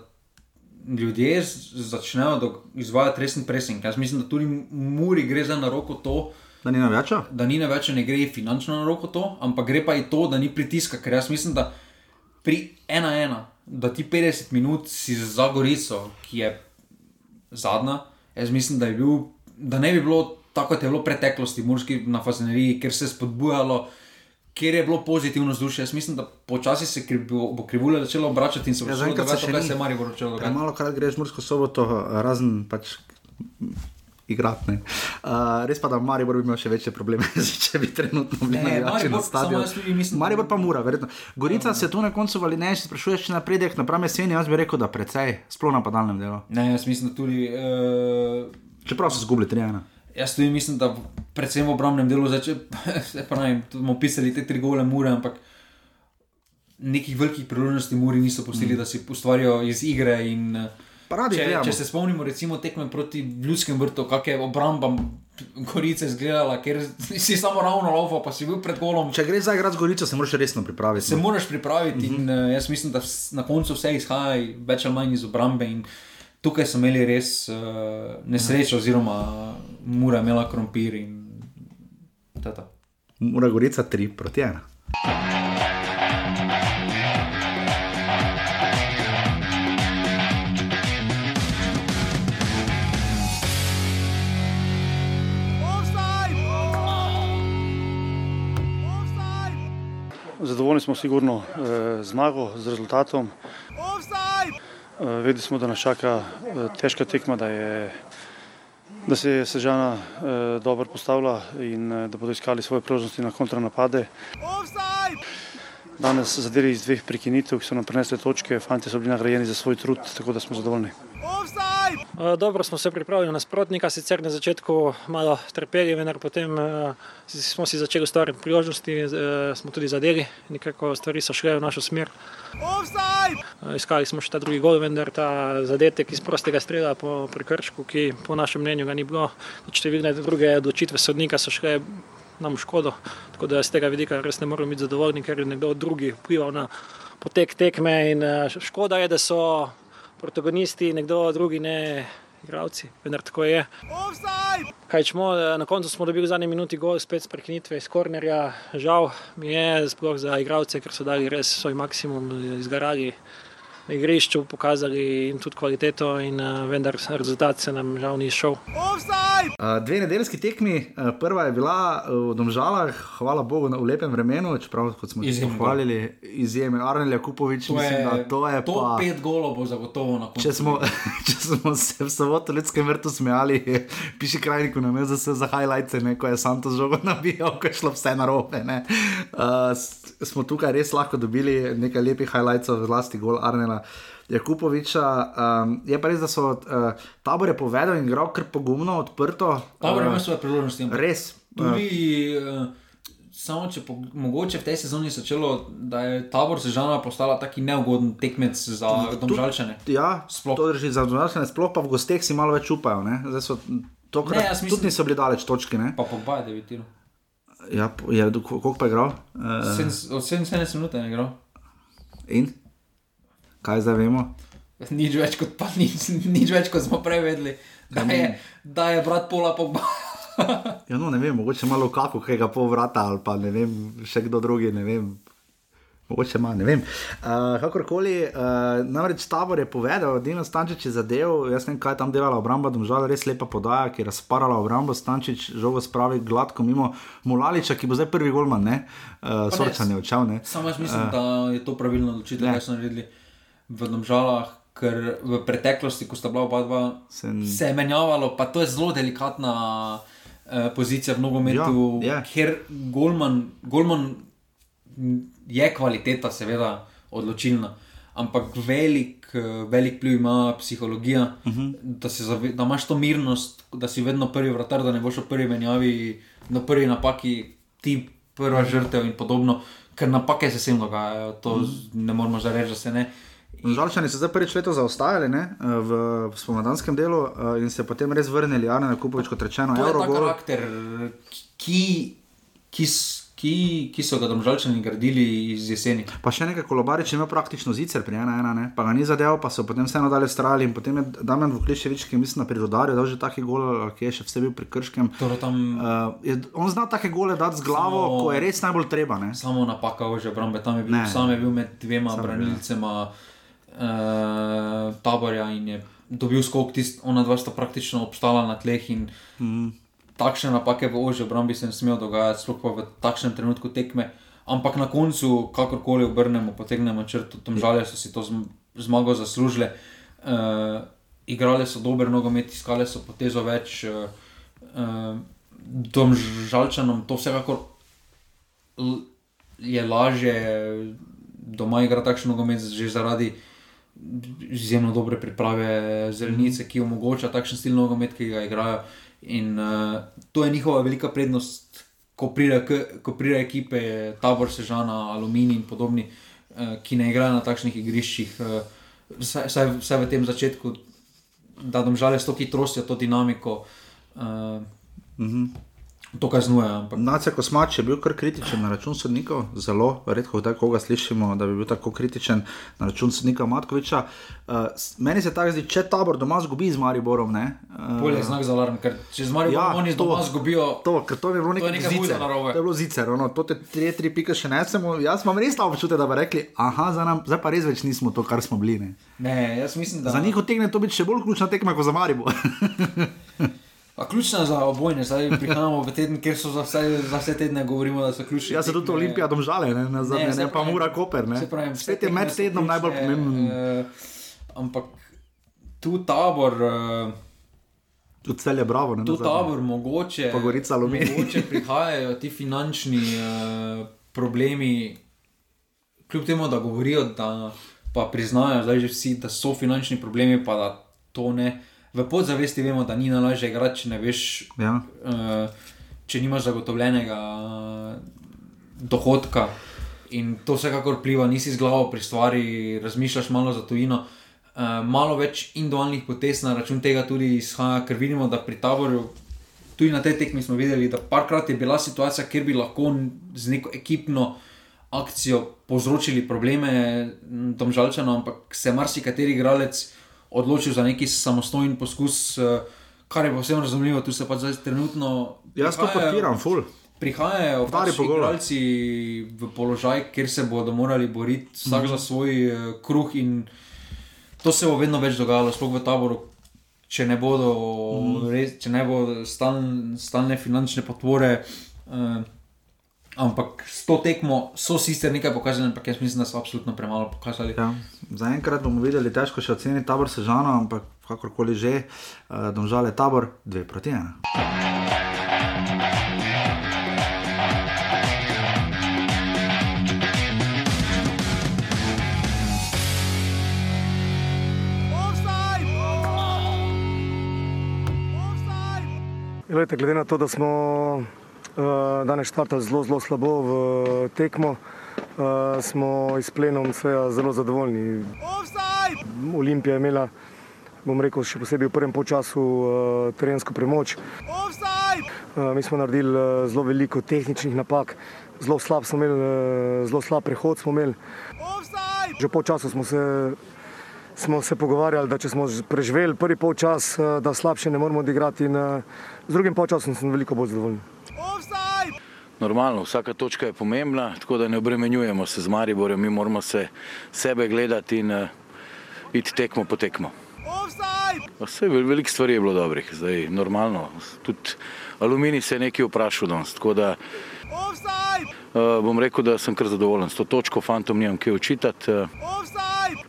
ljudje začnejo izvajati resen pressing. Jaz mislim, da tudi Muri gre za na roko to, Da ni naveča? da ni več ne gre finančno na roko to, ampak gre pa i to, da ni pritiska. Ker jaz mislim, da pri 1-1, da ti 50 minut si za Gorico, ki je zadnja, jaz mislim, da, bil, da ne bi bilo tako, kot je bilo v preteklosti, Murski na Fazeneriji, ker se je spodbujalo. Ker je bilo pozitivno vzdušje, jaz mislim, da počasi se kri, bo, krivulja začela obračati in se bo Ja, začelo dogajati, kaj se je Marijo začelo Ja, dogajati. malo krat greš Mursko soboto, razen pač igrati. Uh, res pa, da Maribor bi imel še večje probleme, če bi trenutno bili na Maribor, stadionu. Mislim, Maribor pa mora, verjetno. Gorica ja. se tu na koncu ali ne, če sprašuješ napredek, napram jeseni, jaz bi rekel, da precej, sploh na padalnem delu. Ne, jaz mislim, da tudi. Uh, Čeprav so zgubili trijana. Jaz tudi mislim, da predvsem v obrambnem delu, če bomo pisali te tri gole mure, ampak nekih velikih priložnosti muri niso pustili, mm. da si ustvarijo iz igre. In, uh, Paradi, če, če se spomnimo, recimo, tekme proti Ljudskem vrtu, kako je obramba Gorice izgledala, ker si samo ravno lovo, pa si bil pred golom. Če greš za igrati z Gorico, se moraš resno pripraviti. Se no. moraš pripraviti mm -hmm. in uh, jaz mislim, da na koncu vse izhaja več ali manj iz obrambe. Tukaj so imeli res uh, nesrečo, oziroma mora imela krompir in tata. Mora Gorica tri proti ena. Zadovoljni smo sigurno eh, zmago z rezultatom. Eh, vedeli smo, da nas čaka eh, težka tekma, da, je, da se je Sežana eh, dobro postavila in eh, da bodo iskali svoje priložnosti na kontranapade. Danes zadeli iz dveh prekinitev, ki so nam prinesli točke, fanti so bili nagrajeni za svoj trud, tako da smo zadovoljni. Eh, dobro smo se pripravili na sprotnika, sicer na začetku malo trpeli, vendar potem smo si začeli ustvarjati priložnosti, smo tudi zadeli, nekako stvari so šle v našo smer. Uh, iskali smo še ta drugi gol, vendar ta zadetek iz prostega strela po prekršku, ki po našem mnenju ga ni bilo, številne druge odločitve sodnika so šle nam v škodo, tako da z tega vidika res ne moramo biti zadovoljni, ker je nekdo drugi vplival na potek tekme in škoda je, da so protagonisti, nekdo drugi, ne igravci, vendar tako je. Kaj čemo, na koncu smo dobili v zadnji minuti gol, spet prekinitve iz kornerja. Žal mi je, sploh za igravce, ker so dali res svoj maksimum, izgarali na igrišču, pokazali in tudi kvaliteto, in uh, vendar rezultat se nam žal ni šel. Uh, dve nedeljski tekmi, uh, prva je bila v Domžalah, hvala Bogu, v lepem vremenu, čeprav smo jih pohvalili, izjemen Arnel Kupovič. To mislim, je, to je to pa, pet golov, bo zagotovo na koncu. Če smo, če smo se v soboto ljudskem vrtu smejali, piši krajniku na mezu za highlights, ko je Santos žogo nabijal, ko je šlo vse na robe. Uh, smo tukaj res lahko dobili nekaj lepih highlights, zlasti gol Arnela. Jakupoviča. Um, je pa res, da so uh, tabore povedali in gre kar pogumno, odprto. Tabor ima uh, svoje priložnosti. Res. Tudi, uh, samo če po, mogoče v tej sezoni se začelo, da je tabor sežana postala taki neugoden tekmec za domžalčane. Ja, sploh. To drži za domžalčane, sploh pa v gosteh si malo več upajo. Tokrat, ne, mislim, tudi niso bili daleč točke. Ne? Pa po Bajdu je videl. Ja, ja koliko pa je igral? Uh, od 77 minut je igral. In? Kaj zdaj vemo? Nič več kot, pa, nič, nič več kot smo prej vedeli, da je, da je brat pola pogba. ja, no, ne vem, mogoče malo kako, kaj ga pol vrata ali pa ne vem, še kdo drugi, ne vem. Mogoče ima, ne vem. Uh, kakorkoli, uh, namreč tabor je povedal, da je Stančič zadev, jaz ne vem, kaj je tam delala obramba, da je res lepa podaja, ki je razparala obrambo. Stančič žogo spravi gladko mimo Mulaliča, ki bo zdaj prvi golman, ne, uh, sorčanje odšel. Samo jaz mislim, uh, da je to pravilno odločitev, kaj so naredili v Domžalah, ker v preteklosti, ko sta bila oba dva, Sen... se je menjavalo, pa to je zelo delikatna uh, pozicija v nogometu, ja, yeah. ker Golman, Golman je kvaliteta, seveda, odločilna. Ampak velik, eh, velik pliv ima psihologija, uh mhm. -huh. da, zave, da imaš to mirnost, da si vedno prvi vratar, da ne boš v prvi menjavi, na prvi napaki, ti prva žrtev in podobno, ker napake se vsem dogajajo, to uh mhm. -huh. ne moremo že reči, da se ne. Uh, Žalčani so zdaj prvič leto zaostajali ne, v, v spomladanskem delu uh, in se potem res vrnili, ali na Kupovič, kot rečeno, to je ta karakter, ki, ki, ki, ki so ga domžalčani gradili iz jeseni. Pa še nekaj kolobarič ima praktično zicer pri ena, ena, ne, pa ga ni zadeval, pa so potem vseeno dalje strali in potem je Damien Vukliševič, ki mislim na prirodarju, da že taki gol, ki je še vse bil pri krškem. Torej tam, uh, je, on zna take gole dati z glavo, samo, ko je res najbolj treba. Ne. Samo napaka, že obrambe, tam je bil, sam je bil med dvema branilcema. Ne uh, taborja in je dobil skok, tist, ona dva sta praktično obstala na tleh. Mm. Takšne napake v ožji obrambi se ne smejo dogajati, sploh pa v takšnem trenutku tekme. Ampak na koncu, kakorkoli obrnemo, potegnemo črto, tam žalje so si to zmago zaslužile. Uh, igrali so dober nogomet, iskali so potezo več. Uh, uh, Tom žalčanom to vsekakor je lažje doma igrati takšen nogomet, že zaradi izjemno dobre priprave zelenice, ki omogoča takšen stil nogomet, ki ga igrajo. In uh, to je njihova velika prednost, ko pridejo ekipe, tabor Sežana, Aluminij in podobni, uh, ki ne igrajo na takšnih igriščih, uh, vsaj, vsaj v tem začetku, da domžale s to hitrostjo, to dinamiko. Uh, -hmm to kaznuje. Ampak... Nace Kosmač je bil kar kritičen na račun sodnikov, zelo redko tako ga slišimo, da bi bil tako kritičen na račun sodnika Matkoviča. Uh, meni se tako zdi, če tabor doma zgubi z Mariborom. Uh, Bolje je znak za alarm, ker če z Mariborom ja, oni doma zgubijo. To, ker to je bilo nekaj zicer. To je bilo zicer, ono, to te tri, tri pike še ne smemo. Jaz imam res ta občutek, da bi rekli, aha, za nam, zdaj pa res več nismo to, kar smo bili. Ne, ne jaz mislim, da. Za njih otegne to biti še bolj ključna tekma kot za Maribor. A ključna za obojne, zdaj prihajamo v teden, kjer so za vse, za vse tedne govorimo, da so ključni. Jaz se tudi Olimpija domžale, ne, ne, ne, ne pa Mura Koper. Ne. Pravim, Spet je med tednom najbolj pomemben. Uh, ampak tu tabor. Uh, Tudi cel je bravo. Tu tabor, mogoče, mogoče prihajajo ti finančni uh, problemi, kljub temu, da govorijo, da pa priznajo, zdaj že vsi, da so finančni problemi, pa da to ne v podzavesti vemo, da ni najlažje igrati, če ne veš, ja. uh, če nimaš zagotovljenega dohodka. In to vsekakor pliva, nisi z glavo pri stvari, razmišljaš malo za tujino. Uh, malo več individualnih potez na račun tega tudi izhaja, ker vidimo, da pri taboru, tudi na tej tekmi smo videli, da parkrat je bila situacija, kjer bi lahko z neko ekipno akcijo povzročili probleme tam žalčano, ampak se marsikateri igralec uh, odločil za neki samostojen poskus, eh, kar je povsem razumljivo, tu se pa zdaj trenutno. Jaz to podpiram, ful. Prihajajo pač igralci v položaj, kjer se bodo morali boriti vsak mm -hmm. za svoj uh, kruh, in to se bo vedno več dogajalo, sploh v taboru. Če ne bodo, mm -hmm. res, če ne bodo stalne, stalne finančne podpore, uh, Ampak s to tekmo so sicer nekaj pokazali, ampak jaz mislim, da so absolutno premalo pokazali. Ja, Zaenkrat bomo videli, težko še oceniti tabor sežano, ampak kakorkoli že, uh, domžale tabor, dve proti ena. Glede na to, da smo Eh, danes štartali zelo, zelo slabo v tekmo. Uh, smo izplenom zelo zadovoljni. Olimpija je imela, bom rekel, še posebej v prvem času uh, terensko premoč. Mi smo naredili zelo veliko tehničnih napak, zelo slab, imeli, zelo slab prehod smo imeli. Že po času smo se, smo se pogovarjali, da če smo preživeli prvi polčas, da slabše ne moramo odigrati. In, z drugim polčasom sem veliko bolj zadovoljen. Normalno, vsaka točka je pomembna, tako da ne obremenjujemo se z Mariborjem, mi moramo se sebe gledati in uh, iti tekmo po tekmo. Vse veliko stvari je bilo dobrih, zdaj normalno. Tudi aluminij se je nekaj vprašal danes, tako da uh, bom rekel, da sem kar zadovoljen s to točko, fantom nimam kaj učitati. Uh,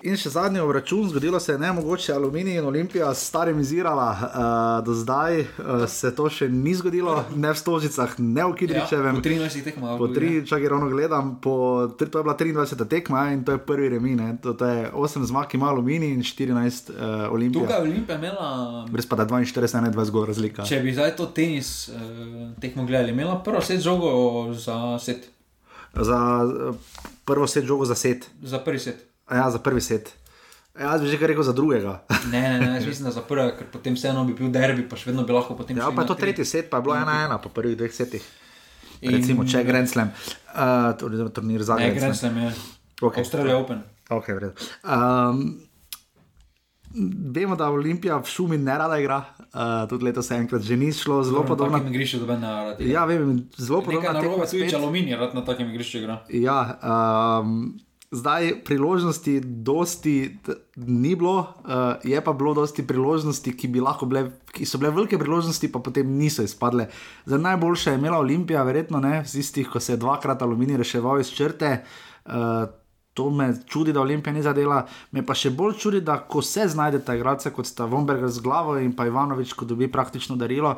In še zadnji obračun, zgodilo se je ne mogoče, Aluminij in Olimpija s starim izirala, uh, do zdaj uh, se to še ni zgodilo, ne v Stožicah, ne v Kidričevem. Ja, po 23 tekmah. Po 3, čakaj, ravno gledam, po, to je bila 23 tekma in to je prvi remin, to, to je 8 zmag ima Aluminij in 14 uh, Olimpija. Tukaj je Olimpija imela. Brez pa da 42, 21 zgor razlika. Če bi zdaj to tenis uh, tekmo gledali, imela prvo set žogo za set. Za uh, prvo set žogo za set. Za prvi set. Ja, za prvi set. Ja, jaz bi že rekel za drugega. ne, ne, ne, mislim, da za prvega, ker potem vseeno bi bil derbi, pa še vedno bi lahko potem. Ja, pa je to tretji set, pa je bilo ena ena po prvih dveh setih. In... Recimo, če je Grand Slam, uh, turnir za Grand Slam. Ne, Grand Slam je. Okay. Australia Open. Ok, v redu. Um, vemo, da Olimpija v šumi ne rada igra, uh, tudi letos enkrat že ni šlo, zelo podobno. Na takem igrišču dobe ne rada. Ja, vem, zelo podobno. Na robu tudi aluminij rad na takem igrišču igra. Ja, um, zdaj priložnosti, dosti ni bilo, uh, je pa bilo dosti priložnosti, ki, bi bile, ki so bile velike priložnosti, pa potem niso izpadle. Za najboljše je imela Olimpija, verjetno ne, z istih, ko se je dvakrat aluminij reševal iz črte. Uh, To me čudi, da Olimpija ni zadela. Me pa še bolj čudi, da ko se znajdete, igralce kot sta Vomberger z glavo in pa Ivanovič, ko dobi praktično darilo,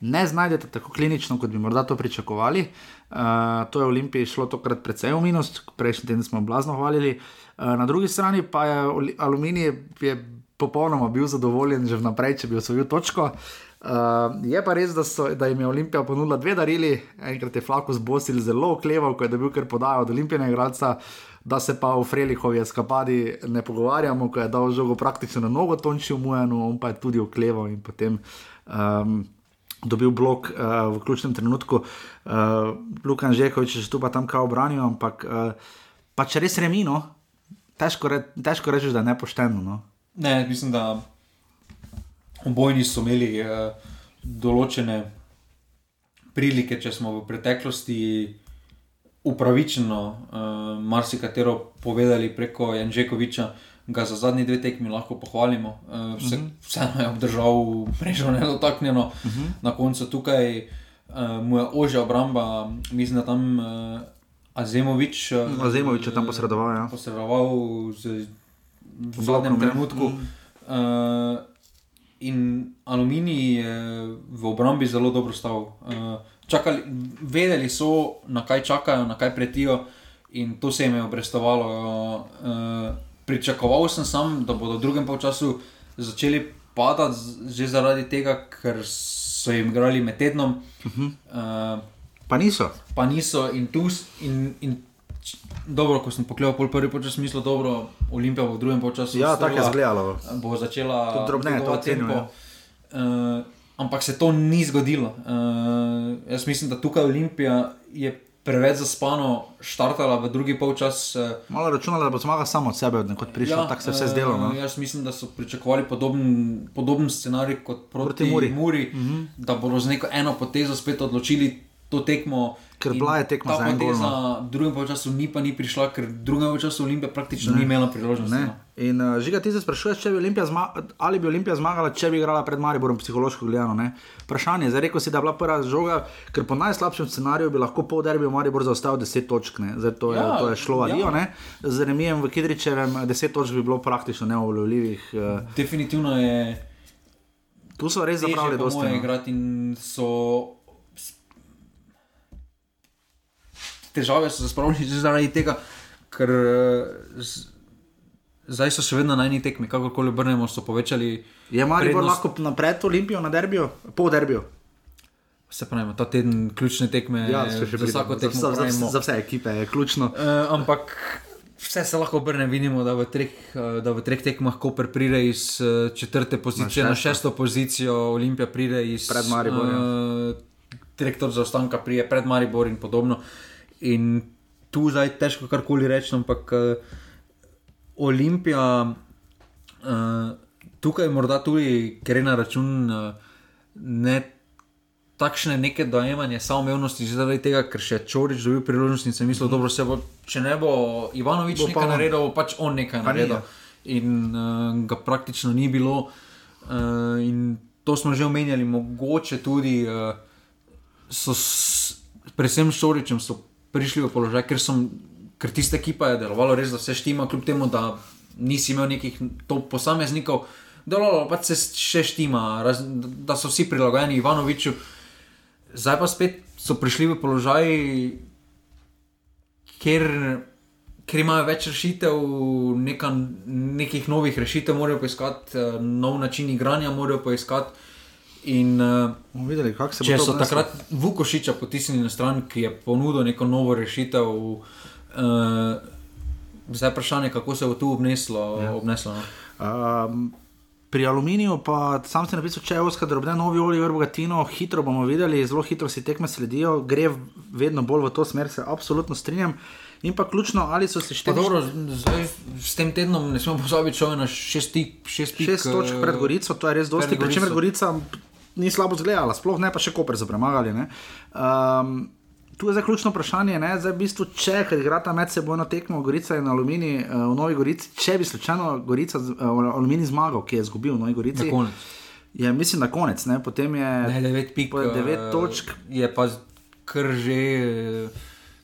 ne znajdete tako klinično, kot bi morda to pričakovali. Uh, to je v Olimpiji šlo tokrat precej v minus, prejšnji teden smo blazno hvalili. Uh, na drugi strani pa je Aluminij je popolnoma bil zadovoljen že vnaprej, če bi osvojil točko. Uh, je pa res, da, so, da jim je Olimpija ponudila dve darili, enkrat je Flakus Bosil zelo okleval, ko je dobil kar podajo od Olimpijane igralca, da se pa v Frelihovi eskapadi ne pogovarjamo, ko je dal žogo praktično na nogo Tonči v Mujanu, on pa je tudi okleval in potem. Um, Dobil blok uh, v ključnem trenutku, uh, Lukan Žekovič, če se tu pa tam kao branijo, ampak uh, pa če res remino, težko, re, težko reči, da je nepošteno. No? Ne, mislim, da obojni so imeli uh, določene prilike, če smo v preteklosti upravičeno uh, marsikatero povedali preko Janžekoviča, ga za zadnji dve tekmi lahko pohvalimo. Uh, vse, uh mhm. -huh. Vseeno je obdržal mrežo nedotaknjeno, uh mhm. -huh. na koncu tukaj uh, mu je ožja obramba, mislim, da tam. Uh, Azemovič, Azemovič je tam posredoval. Ja. Posredoval z v zadnjem trenutku. Mm. Uh, in aluminij je v obrambi zelo dobro stal. Uh, čakali, vedeli so, na kaj čakajo, na kaj pretijo, in to se jim je obrestovalo. Uh, pričakoval sem sam, da bodo v drugem času začeli padati, že zaradi tega, ker so jim igrali med tednom. Uh -huh. uh, pa niso. Pa niso in tu. In, in, Dobro, ko sem pol prvi počas, mislil, da Olimpija bo v drugem času. Ja, tako je izgledalo. Bo začela tudi drobne, to tempo. Uh, ampak se to ni zgodilo. Uh, jaz mislim, da tukaj Olimpija je preveč zaspano štartala v drugi polčas. Uh, Malo računala, da bo zmagal samo od sebe, kot prišel, ja, tako se je vse zdelo. No? Jaz mislim, da so pričakovali podoben, podoben scenarij kot proti, proti Muri, Muri uh mhm. -huh. da bodo z neko eno potezo spet odločili to tekmo. Ker bila je tekma za eno. Na no. drugem času ni pa ni prišla, ker v drugem času Olimpija praktično ne. ni imela priložnosti. No. In uh, žiga ti se sprašuješ, bi ali bi Olimpija zmagala, če bi igrala pred Mariborom, psihološko gledano. Ne? Vprašanje je, rekel si, da je bila prva žoga, ker po najslabšem scenariju bi lahko pol derbi Maribor zaostal 10 točk, zdaj to, ja, to je šlo varijo. Ja. Z remijem v Kidričevem 10 točk bi bilo praktično neovoljivih. Uh, Definitivno je. Tu so res zapravili dosti. No težave so se spravili že zaradi tega, ker z, zdaj so še vedno na eni tekmi, kakorkoli obrnemo, so povečali. Je Marijo lahko napred Olimpijo na derbijo, po derbijo. Se pravi, ta teden ključne tekme, ja, še za vsako tekmo, za, za, za, za vse ekipe je ključno. Uh, ampak vse se lahko obrne, vidimo, da v treh, da v treh tekmah Koper pride iz četrte pozicije na, na šesto pozicijo, Olimpija pride iz pred Mariborjem. Uh, direktor za ostanka prije pred Mariborjem in podobno. Uh, In tu zdaj težko karkoli reči, ampak uh, Olimpija, uh, tukaj morda tudi gre na račun uh, ne takšne neke dojemanje samoumevnosti, zaradi tega, ker še Čorič dobil priložnost in se mislil, da se bo, če ne bo Ivanovič bo nekaj naredil, pač on nekaj naredil. In uh, ga praktično ni bilo. Uh, in to smo že omenjali, mogoče tudi, uh, so s, predvsem s Čoričem prišli v položaj, ker, som, ker tiste ekipa je delovalo res, da se štima, kljub temu, da nisi imel nekih posameznikov, delovalo pa se še štima, raz, da so vsi prilagojeni Ivanoviču. Zdaj pa spet so prišli v položaj, ker, ker imajo več rešitev, neka, nekih novih rešitev, morajo poiskati eh, nov način igranja, morajo poiskati. In, uh, videli, če so takrat Vukošiča potisnili na stran, ki je ponudil neko novo rešitev, uh, zdaj je vprašanje, kako se bo tu obneslo. Ja. obneslo no? um, pri aluminiju pa sam si napisal, če je oska drobne, novi oli, vrbogatino, hitro bomo videli, zelo hitro si tekme sledijo, gre vedno bolj v to smer, se absolutno strinjam. In pa ključno, ali so se štiri. S tem tednom ne smemo pozabiti, da je na šesti, šest, šest točk pred Gorico, to je res dosti. Pričemer, Gorica ni slabo izgledala, sploh ne pa še Koper so premagali. Um, tu je zaključno vprašanje, ne? zdaj v bistvu, če igrata med sebojno tekmo Gorica in Alumini uh, v Novi Gorici, če bi slučajno Gorica, uh, Alumini zmagal, ki je izgubil v Novi Gorici. Je, mislim, na konec, ne? potem je ne, devet, pik, devet uh, točk. Je pa kar že,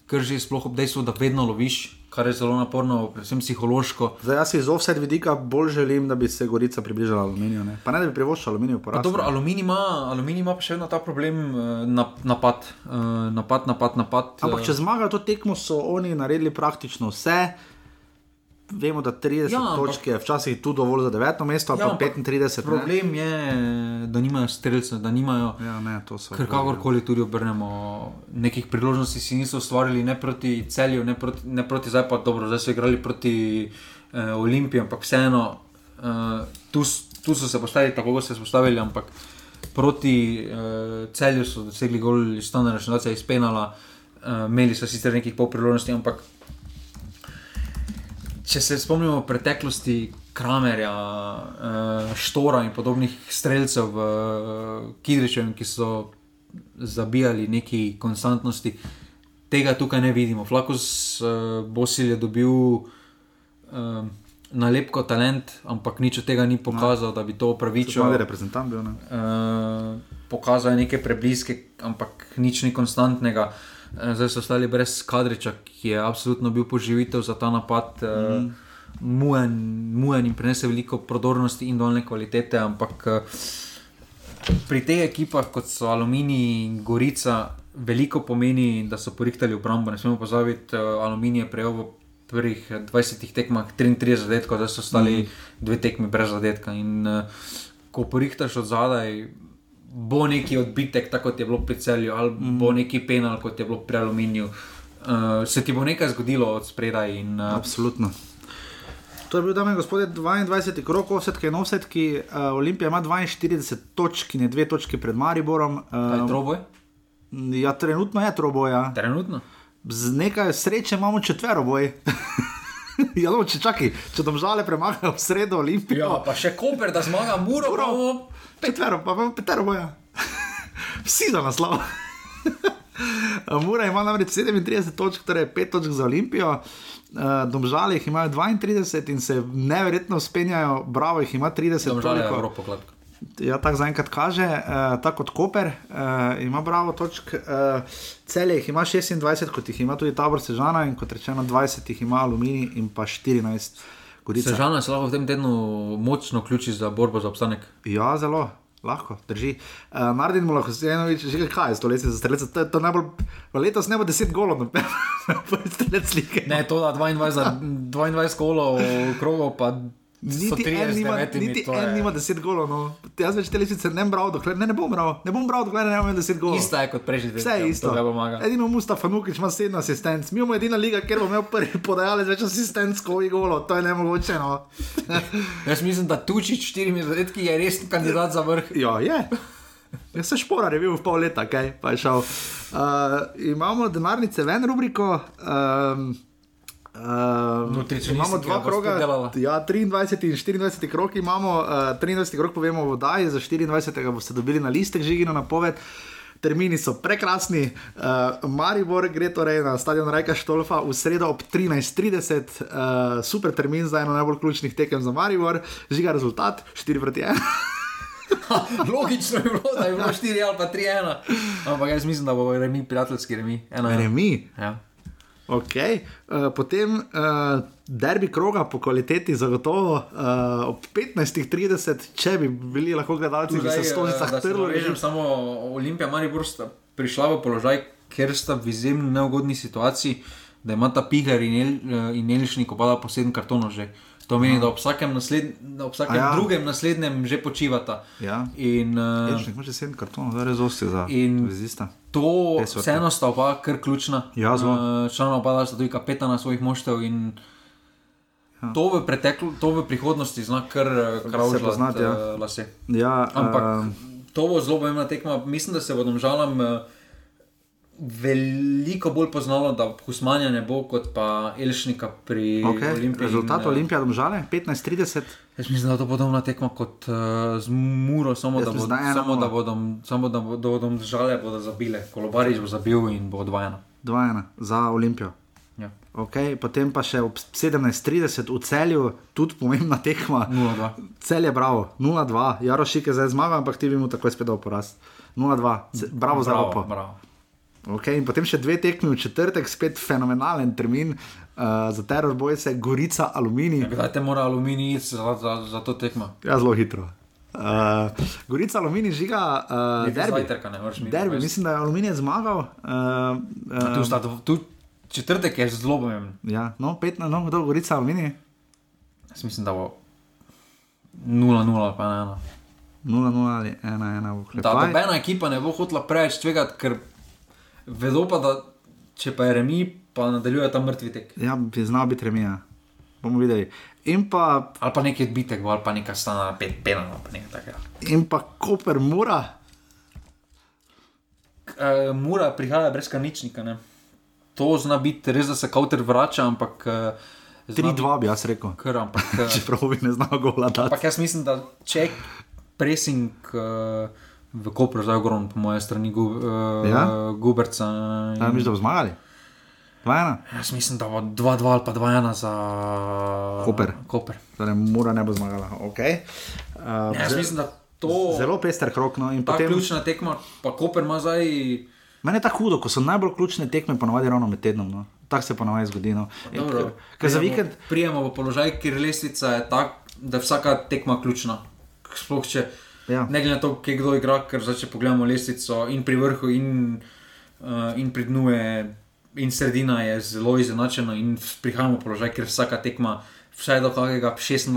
kar že sploh ob dejstvu, da vedno loviš. Kar je zelo naporno, predvsem psihološko. Zdaj, jaz iz offset vidika bolj želim, da bi se Gorica približala aluminiju. Ne? Pa ne, da bi privoščila aluminij. Dobro, aluminij ima, aluminij ima pa še vedno ta problem, uh, napad, uh, napad, napad, napad. Ampak če zmagajo to tekmo, so oni naredili praktično vse vemo, da 30 ja, točk je včasih tu dovolj za 9 mesto, ja, pa 35. Problem ne? je, da nimajo streljcev, da nimajo. Ja, ne, ker kakorkoli tudi obrnemo, nekih priložnosti si niso ustvarili ne proti celju, ne proti, ne proti zdaj pa dobro, zdaj so igrali proti eh, Olimpiji, ampak vseeno eh, tu, tu so se postavili tako, kot so se postavili, ampak proti eh, celju so dosegli gol iz stane računacije iz penala, eh, imeli so sicer nekih pol priložnosti, ampak če se spomnimo preteklosti Kramerja, uh, Štora in podobnih streljcev v uh, Kidričevu, ki so zabijali neki konstantnosti, tega tukaj ne vidimo. Flakus uh, Bosil je dobil uh, nalepko talent, ampak nič od tega ni pokazal, no. da bi to upravičil. Pravi reprezentant bil. Ne? Uh, pokazal je neke prebliske, ampak nič ni konstantnega. Uh, Eh, zdaj so ostali brez kadriča, ki je absolutno bil poživitev za ta napad. Mm. Mujen, mujen in prenese veliko prodornosti in dolne kvalitete, ampak eh, pri teh ekipah, kot so Aluminij in Gorica, veliko pomeni, da so porihtali obrambo. Ne smemo pozabiti, Aluminij je prejel v prvih 20 tekmah 33 zadetkov, da so ostali mm. dve tekmi brez zadetka. In ko porihtaš od zadaj, bo neki odbitek, tako kot je bilo pri celju, ali mm. bo neki penal, kot je bilo pri aluminiju. Uh, se ti bo nekaj zgodilo od spredaj. In, uh, Absolutno. To je bil, dame in gospodje, 22. krok, offsetki in offsetki. Uh, Olimpija ima 42 točk in je dve točki pred Mariborom. Uh, troboj? Ja, trenutno je troboj. Ja. Trenutno. Z nekaj sreče imamo četvero boj. ja, no, če čakaj, če domžale premagajo v sredo Olimpijo. Ja, pa še Koper, da zmaga Muro. Muro. Petvero, pa imamo petero boja. Vsi za naslov. Mura ima namreč 37 točk, torej 5 točk za Olimpijo. Uh, Domžale jih imajo 32 in se neverjetno spenjajo, bravo jih ima 30. Domžale je Evropo kladko. Ja, tako zaenkrat kaže, uh, tako kot Koper uh, ima bravo točk. Uh, celje jih ima 26, kot jih ima tudi Tabor Sežana in kot rečeno 20 jih ima Aluminij in pa 14. Gorica. Sežana se lahko v tem tednu močno vključi za borbo za obstanek. Ja, zelo. Lahko, drži. Uh, Mardin eno reče, že kaj je to leto za strelce. To, to najbolj, letos ne bo 10 golov, no, pa strelce slike. Ne, to da 22, 22 golov, krogov pa Niti en nima, niti en nima deset golov. No. Jaz več te lesice ne bom bral, dokler ne, ne bom bral. Ne bom bral, dokler ne imam deset golov. Isto je kot prejšnji teden. Vse je isto. Edino Mustafa Nukič ima sedem asistentov. Mi imamo edina liga, ker bomo imeli prvi podajalec več asistentov, kot je golov. To je ne mogoče. No. Jaz mislim, da tuči štirimi zadetki je res kandidat za vrh. Ja, je. Jaz sem šporar, je bil v pol leta, kaj pa je šel. Uh, imamo denarnice ven rubriko. Um, Uh, imamo dva kroga, ja, 23 in 24 krok imamo, uh, 23 krok povemo v Vodaji, za 24 boste dobili na listek žigino na poved. Termini so prekrasni, uh, Maribor gre torej na stadion Rajka Štolfa v sredo ob 13:30, uh, super termin za eno najbolj ključnih tekem za Maribor, žiga rezultat 4 proti 1. Logično je bilo, da je bilo 4 ali pa 3-1. Ampak jaz mislim, da bo remi, prijateljski remi. Remi. Ja. Okay. Uh, potem uh, derbi kroga po kvaliteti, zagotovo uh, ob 15:30, če bi bili lahko gledalci, ki se stolica strli. Rečem samo, Olimpija Maribor sta prišla v položaj, ker sta v izjemno neugodni situaciji, da ima ta Pihar in, El, in Elišnik opada po sedem kartonov že. To pomeni, da ob vsakem, nasled, ob vsakem ja. drugem naslednjem že počivata. Ja. In, uh, ja, že sedem kartonov, zdaj res osti za zista. To vseeno sta oba kar ključna. Ja, uh, eh, Članova oba sta tudi kapetana svojih moštev. Ja. To, v preteklu, to v prihodnosti zna kar kravžljati ja. uh, lase. Ja, Ampak uh, to bo zelo pomembna tekma. Mislim, da se bodo žalam. Uh, veliko bolj poznalo, da Husmanja ne bo kot pa Elšnika pri okay. Olimpiji. Rezultat Olimpije, domžale 15-30. Jaz mislim, da to bo podobna tekma kot uh, z Muro, samo, da, bod, samo da bodo samo da bodo domžale bodo zabile. Kolobarič bo zabil in bo odvajena. 2-1 za Olimpijo. Ja. Okay, potem pa še ob 17:30 v celju, tudi pomembna tekma. 0-2. Cel je bravo, 0-2, Jarošik je zdaj zmagal, ampak ti bi mu takoj spet dal poraz. 0-2, bravo, bravo za Evropo. Okay, in potem še dve tekmi v četrtek, spet fenomenalen termin uh, za teror, boje se Gorica Aluminij. Ja, kdaj te mora Aluminij iti za, za, za to tekmo? Ja, zelo hitro. Uh, Gorica Aluminij žiga uh, derbi. Zajtrka, ne, derbi. Mislim, da je Aluminij zmagal. Uh, uh, tu, sta, tu četrtek je zelo pomemben. Ja, no, pet na no, kdo Gorica Aluminij. Jaz mislim, da bo 0-0 pa ne eno. 0-0 ali 1-1. Da, nobena ekipa ne bo hotela preveč tvegati, ker vedo pa, da če pa je remi, pa nadaljuje tam mrtvi tek. Ja, bi znal biti remija. Bomo videli. Pa, ali pa nekaj bitek, ali pa nekaj stana, pet penal, pa nekaj takega. In pa Koper mora. Uh, mura prihaja brez kaničnika. Ne? To zna biti res, da se kauter vrača, ampak. Uh, 3-2 bi jaz rekel. Kar, ampak, Čeprav bi ne znal govoriti. Ampak jaz mislim, da če pressing uh, v Koperu zdaj ogrom, po moje strani, gu, uh, ja? Guberca. In... Ja, mislim, da bo zmagali. 2-1. Jaz mislim, da bo 2-2 ali pa 2-1 za Koper. Koper. Torej, mora ne bo zmagala. Okay. Uh, ja, jaz mislim, da to. Zelo pester krok. No, ta potem... ključna tekma, pa Koper ima zdaj. Mene je tako hudo, ko so najbolj ključne tekme, ponovadi ravno med tednom. No. Tako se ponovadi zgodi. No. Vikend... Prijemo v položaj, kjer lestvica je tak, da je vsaka tekma ključna. Sploh če ja. ne glede na to, kje kdo igra, ker zdaj če pogledamo lestvico in pri vrhu, in, uh, in pri dnu, je, in sredina je zelo izenačena, in prihajamo v položaj, kjer vsaka tekma. Vsaj do kakega 26,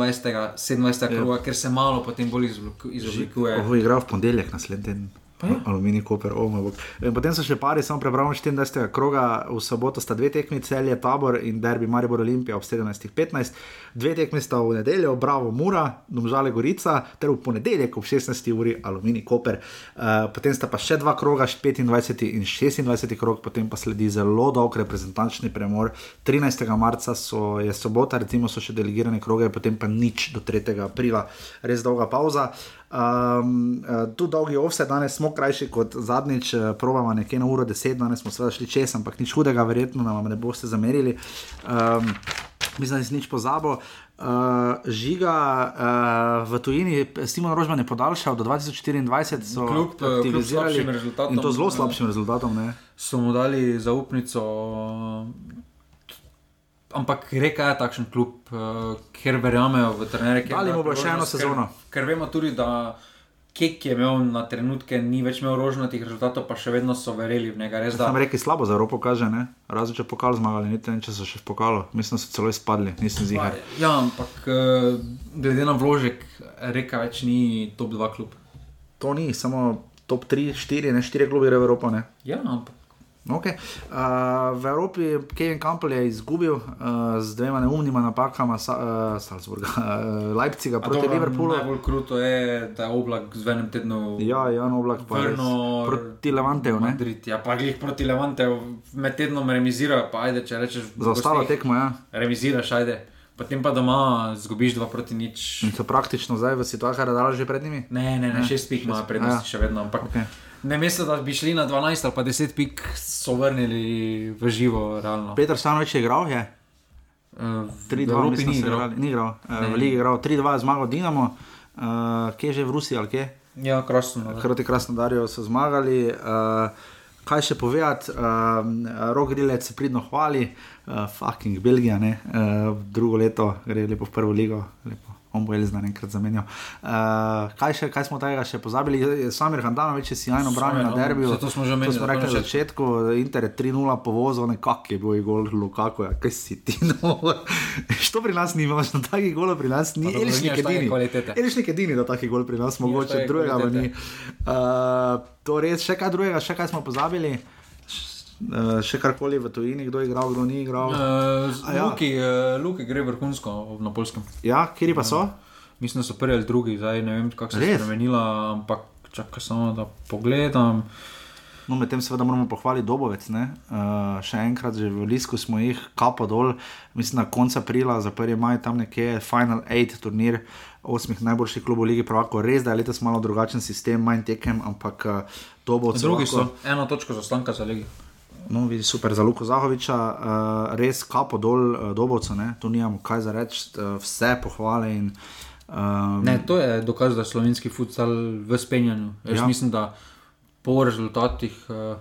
27 kroga, ker se malo potem bolj izoblikuje. Ovo je igral v ponedeljek naslednji teden. Aluminij, Koper, oh, potem so še pari, samo prebral 24. kroga, v soboto sta dve tekmi, celje tabor in derbi Maribor Olimpija ob 17.15. Dve tekmi sta v nedeljo, Bravo Mura, Domžale Gorica, ter v ponedeljek ob 16. uri Aluminij, Koper. Uh, potem sta pa še dva kroga, 25. in 26. krog, potem pa sledi zelo dolg reprezentančni premor. 13. marca so, je sobota, recimo so še delegirane kroge, potem pa nič do 3. aprila, res dolga pauza. Um, tu dolgi ovse, danes smo krajši kot zadnjič, uh, probamo nekje na uro 10, danes smo seveda šli čez, ampak nič hudega, verjetno nam ne boste zamerili. Um, mislim, da si nič pozabo. Uh, žiga uh, v tujini, Simon Rožman je podaljšal do 2024, so kljub, aktivizirali kljub in to zelo slabšim rezultatom. Ne? So mu dali zaupnico ampak reka je takšen klub, uh, kjer verjamejo v trenere. Ali bo še eno sezono? Ker, ker vemo tudi, da Kek je imel na trenutke, ni več imel rožnatih rezultatov, pa še vedno so verjeli v njega. Res, da... Sam rekel, slabo za Evropo kaže, ne? razen če pokal zmagali, niti ne če so še v pokalu, mislim, da so celo izpadli, nisem zihar. Ja, ampak uh, glede na vložek, reka več ni top 2 klub. To ni, samo top 3, 4, ne 4 klubi v Evropo. Ne? Ja, ampak. Okay. Uh, v Evropi Kevin Campbell je izgubil uh, z dvema neumnima napakama, uh, Salzburga, uh, Leipziga proti Liverpoolu. Najbolj kruto je, da je oblak z enim tednom. Ja, Jan Oblak pa je proti Levanteju. Ja, pa jih proti Levanteju med tednom remizira, pa ajde, če rečeš. Za ostalo tekmo, ja. Remiziraš, ajde. Potem pa doma zgubiš dva proti nič. In so praktično zdaj v situaciji, da je že pred njimi? Ne, ne, ne, šest pih ima prednosti ja. še vedno. Ampak, okay. Misliš, da bi šli na 12 ali pa 10 pik, so vrnili v živo. Realno. Peter Stanovič je igral, je. Uh, 3-2, mislim, ni igral. Ni igral. Uh, v Ligi je igral 3-2, zmagal Dinamo, uh, kje že v Rusiji ali kje. Ja, krasno. Hrati krasno darijo, so zmagali. Uh, kaj še povedati, uh, rok grilec se pridno hvali, uh, fucking Belgija, ne, uh, drugo leto gre lepo v prvo ligo. Lepo on bo Elizabeth enkrat zamenjal. Uh, kaj, še, kaj smo tega še pozabili? Samir Handanovič je sjajno branil na derbiju. To smo že menili. To smo rekli na začetku, Inter je 3-0 povozil, nekak je bil gol Lukaku, ja, kaj si ti no. Što pri nas ni, imaš na takih golov pri nas, ni Elišnik edini. Elišnik edini, da takih golov pri nas, mogoče drugega ni. Uh, to res, še kaj drugega, še kaj smo pozabili. Uh, še karkoli v tujini, kdo je igral, kdo ni igral. Uh, ja. Luki, uh, Luki gre vrhunsko na polskem. Ja, kje pa so? Uh, mislim, da so prvi ali drugi, zdaj ne vem, kako se je spremenila, ampak čakaj samo da pogledam. No, medtem seveda moramo pohvaliti Dobovec. Uh, še enkrat, že v Lisku smo jih kapo dol, mislim, na koncu aprila, za prvi maj tam nekje Final 8 turnir. Osmih najboljših klubov lige, pravko res, da je letos malo drugačen sistem, manj tekem, ampak uh, to bo celo. Drugi so, eno točko za stanka za lige no, vidi super za Luko Zahoviča, uh, res kapo dol, uh, dobovce, tu nimamo kaj za reči, uh, vse pohvale. In, um, ne, to je dokaz, da je slovenski futsal v spenjanju. Jaz ja. mislim, da po rezultatih. Uh,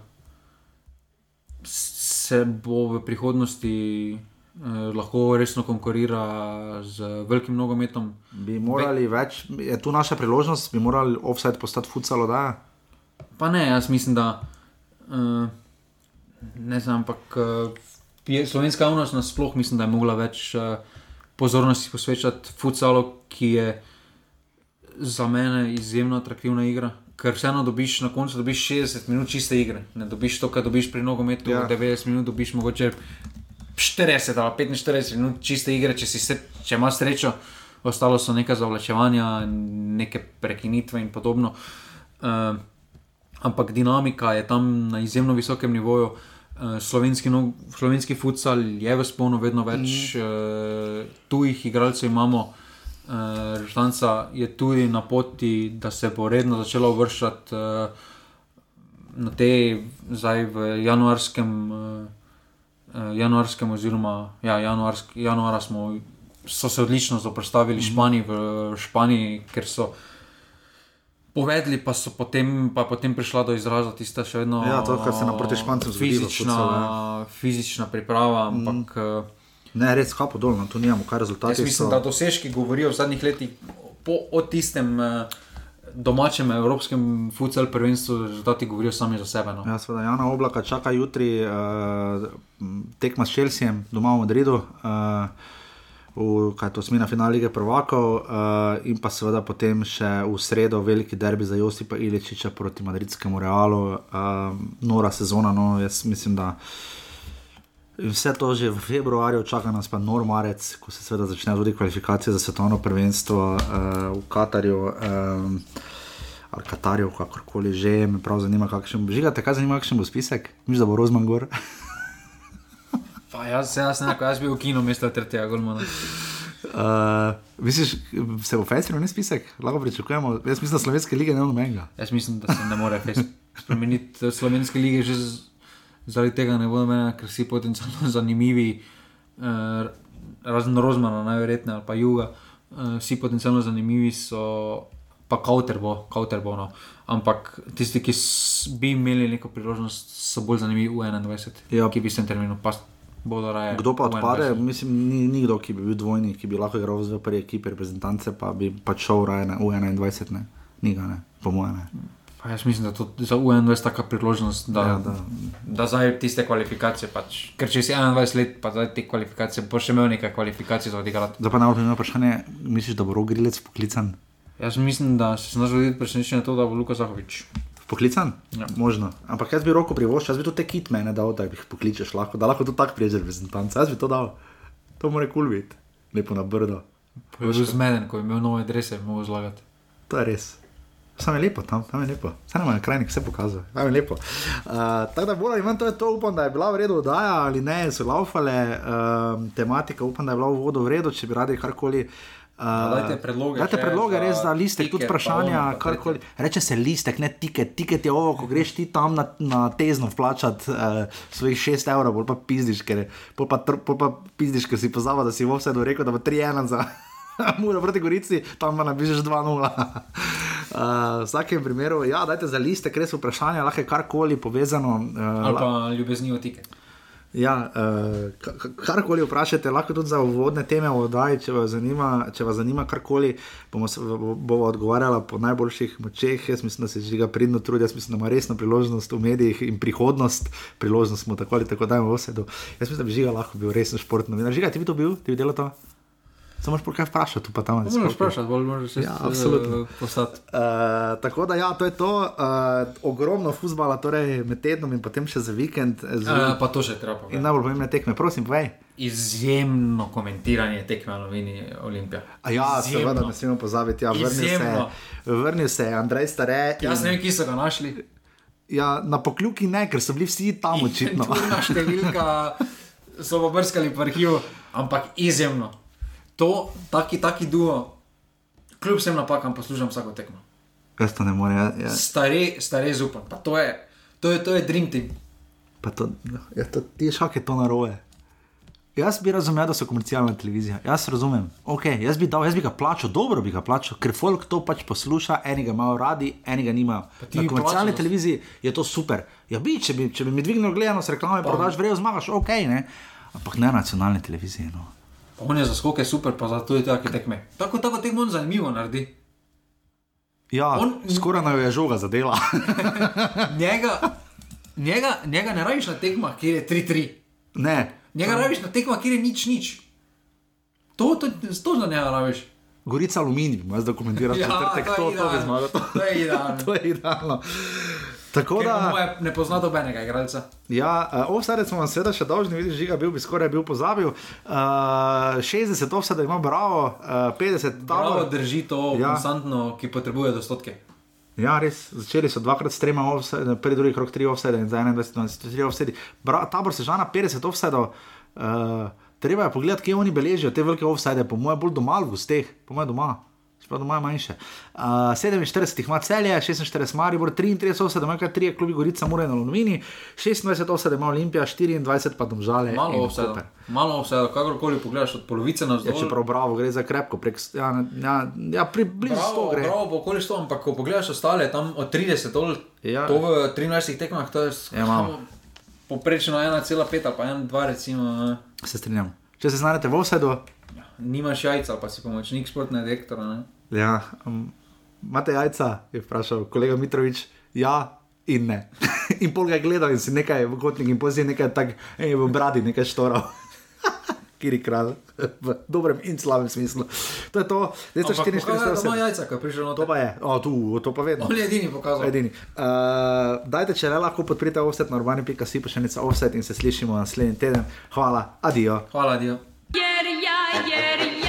se bo v prihodnosti eh, lahko resno konkurira z velikim nogometom. Bi morali Ve več, je tu naša priložnost, bi morali offside postati futsalo, da. Pa ne, jaz mislim, da eh, ne znam, ampak eh, slovenska javnost nasploh mislim, da je mogla več eh, pozornosti posvečati futsalu, ki je za mene izjemno atraktivna igra. Ker vseeno dobiš na koncu dobiš 60 minut čiste igre. Ne dobiš to, kar dobiš pri nogometu, ja. 90 minut dobiš mogoče 40 ali 45 minut čiste igre, če, se, če imaš srečo, ostalo so neka zavlačevanja, neke prekinitve in podobno. Uh, ampak dinamika je tam na izjemno visokem nivoju. Uh, slovenski, no, slovenski futsal je v sponu vedno več, mm. uh, tujih igralcev imamo. Uh, Žrtvanca je tudi na poti, da se bo redno začela uvrščati uh, na te zdaj v januarskem. Uh, januarskem, oziroma ja, januarsk, januara smo so se odlično zoprstavili mhm. Španiji, v Španiji, ker so. Povedali pa so potem, pa potem prišla do izraza tista še vedno. Ja, to, kar se na proti Špancem zgodi. Fizična, ja. fizična priprava, mhm. ampak. Mm. Ne, res kapo dol, no, tu nimamo kar rezultatov. Jaz mislim, so... da dosežki govorijo v zadnjih letih po, o tistem. Uh, domačem evropskem futsal prvenstvu, da ti govorijo sami za sebe. No. Ja, seveda, Jana Oblaka čaka jutri uh, tekma s Čelsijem doma v Madridu. Uh, V, smena finale lige prvakov, uh, in pa seveda potem še v sredo veliki derbi za Josipa Iličiča proti Madridskemu Realu, uh, nora sezona. No, jaz mislim, da Vse to že v februarju, čaka nas pa normalec, ko se seveda začne tudi kvalifikacije za svetovno prvenstvo uh, v Katarju. Um, Ali Katarju, kakorkoli že, me prav zanima, kakšen bo. Žigate, kaj zanima, kakšen bo spisek? Mislim, da bo Rozman gor. pa jaz, jaz, ne, jaz bi v kinu, mesto tretjega, golmana. Uh, misliš, se bo festival ne spisek? Lahko pričakujemo. Jaz mislim, da slovenske lige ne bo nobenega. Jaz mislim, da se ne more spremeniti slovenske lige že z zaradi tega ne bodo meni, ker si potencialno zanimivi, eh, razen Rozmana, najverjetneje, ali pa Juga, eh, vsi potencialno zanimivi so, pa Kauterbo, Kauterbo no. ampak tisti, ki bi imeli neko priložnost, so bolj zanimivi v 21, ja. ki bi se terminu pas. Kdo pa odpade, mislim, ni nikdo, ki bi bil dvojni, ki bi lahko igral v prvi ekipi reprezentance, pa bi pač šel raje na U21, ne, ni ga, ne, po mojem. Pa jaz mislim, da to za UN je taka priložnost, da, ja, da. da zdaj tiste kvalifikacije. Pač. Ker če si 21 let, pa zdaj te kvalifikacije, bo še imel nekaj kvalifikacij za odigrati. Zdaj pa na vrhu vprašanje, misliš, da bo rogrilec poklican? Jaz mislim, da se znašel videti presenečen na to, da bo Luka Zahovič. Poklican? Ja. Možno. Ampak jaz bi roko privoščil, jaz bi to te kit mene dal, da jih pokličeš lahko, da lahko to tako priješ reprezentance. Jaz bi to dal. To mora kul biti, lepo na brdo. Že zmeden, ko je imel nove adrese, mogo zlagati. To je res. Sam je lepo tam, tam je lepo. Vse nam je krajnik, vse pokazuje. Tam je lepo. Uh, tako da bolj ali manj to je to, upam, da je bila v redu oddaja ali ne, so laufale uh, tematika, upam, da je bila v vodu v redu, če bi radi karkoli. Uh, dajte predloge. Dajte predloge, res za listek, tudi vprašanja. Karkoli. Reče se listek, ne tiket. Tiket je ovo, ko greš ti tam na, na tezno vplačati uh, svojih 6 evrov, bolj pa pizdiš, ker, pa, pa pizdiš, ker si pozava, da si v vse do rekel, da bo 3-1 za. Mora proti Gorici, tam pa napišeš 2-0. Uh, v vsakem primeru, ja, dajte za liste, res vprašanje, lahko je karkoli povezano. Uh, Ali pa ljubeznijo tike. Ja, uh, karkoli vprašate, lahko tudi za uvodne teme v oddaji, če vas zanima, če vas zanima karkoli, bomo, bomo odgovarjali po najboljših močeh. Jaz mislim, da se že ga pridno trudi, jaz mislim, da ima resno priložnost v medijih in prihodnost, priložnost smo tako ali tako dajmo vse do. Jaz mislim, da bi žiga lahko bil resen športno. Žiga, ti bi to bil, ti bi delal to? Samo še kaj vprašati, pa tam ne znaš. Vprašati, bolj moraš se ja, absolutno postati. Uh, tako da, ja, to je to. Uh, ogromno futbola, torej med tednom in potem še za vikend. Z... Uh, pa to še treba. In najbolj pomembne tekme, prosim, povej. Izjemno komentiranje tekme na Vini Olimpija. A ja, seveda, ne smemo pozabiti. Ja, vrnil, se, vrnil se je Andrej Stare. In... Jaz ne vem, kje so ga našli. Ja, na pokljuki ne, ker so bili vsi tam očitno. Številka so obrskali po arhivu, ampak izjemno to, taki, taki duo, kljub vsem napakam, poslušam vsako tekmo. Jaz to ne morem. Ja, ja. Stare, stare zupam, pa to je, to je, to je dream team. Pa to, ja, to, ti šak je to naroje. Jaz bi razumel, da so komercialna televizija. Jaz razumem. Okay, jaz, bi dal, jaz bi ga plačal, dobro bi ga plačal, ker folk to pač posluša, enega imajo radi, enega nimajo. Na komercialni televiziji je to super. Ja, bi, če bi, če bi mi dvignil gledanost reklame, prodaš vrejo, zmagaš, ok, ne. Ampak ne nacionalne televizije. No. On je za skoke super, pa za tudi take tekme. Tako, tako tekmo on zanimivo naredi. Ja, on, skoraj nam je žoga zadela. njega, njega, njega ne rabiš na tekmah, kjer je 3-3. Ne. Njega rabiš na tekmah, kjer je nič nič. To, to, to za njega rabiš. Gorica aluminij, imaš da komentiraš, ja, četrtek, to, to, to bi zmagal. To je idealno. to je idealno. Tako da, moje, ne pozna dobenega igralca. Ja, uh, offside smo vam seveda še dolžni, vidiš, žiga bil bi skoraj bil pozabil. Uh, 60 offside ima bravo, uh, 50 tam. Bravo drži to ja. konstantno, ki potrebuje dostotke. Ja, res, začeli so dvakrat s trema, prvi, drugi krok, tri offside in za 21, 23 offside. Tabor se žana 50 offside. Uh, treba je pogledati, kje oni beležijo te velike offside, po mojem, bolj doma, v gosteh, po mojem doma pa doma manjše. Uh, 47 ima celje, 46 Maribor, 33 oseb, ima kar 3 klubi Gorica, Mure na Lomini, 26 oseb ima Olimpija, 24 pa domžale. Malo oseb. Malo vse, kakorkoli pogledaš, od polovice na zdaj. Ja, čeprav bravo, gre za krepko, prek, ja, ja, ja približno 100 gre. Prav, okoli 100, ampak ko pogledaš ostale, tam od 30 do ja. to v 13 tekmah, to je ja, poprečno 1,5 pa 1,2 recimo. Se strinjam. Če se znajdete v vsedu. Ja, nimaš jajca, pa si pomočnik športnega direktora. Ja, um, imate jajca, je vprašal kolega Mitrovič. Ja, in ne. in pol ga je gledal in si nekaj v kotnik in pozimi nekaj tak, ej, v bradi nekaj štoral. Kiri kralj, v dobrem in slabem smislu. To je to, zdaj so 44 let. Samo jajca, ki prišel na to. To pa je, o, tu, to pa vedno. On je edini pokazal. Edini. Uh, dajte, če le lahko podprite offset na urbani.si, pošiljnica offset in se slišimo naslednji teden. Hvala, adijo. Hvala, adijo. Yeah, yeah, yeah.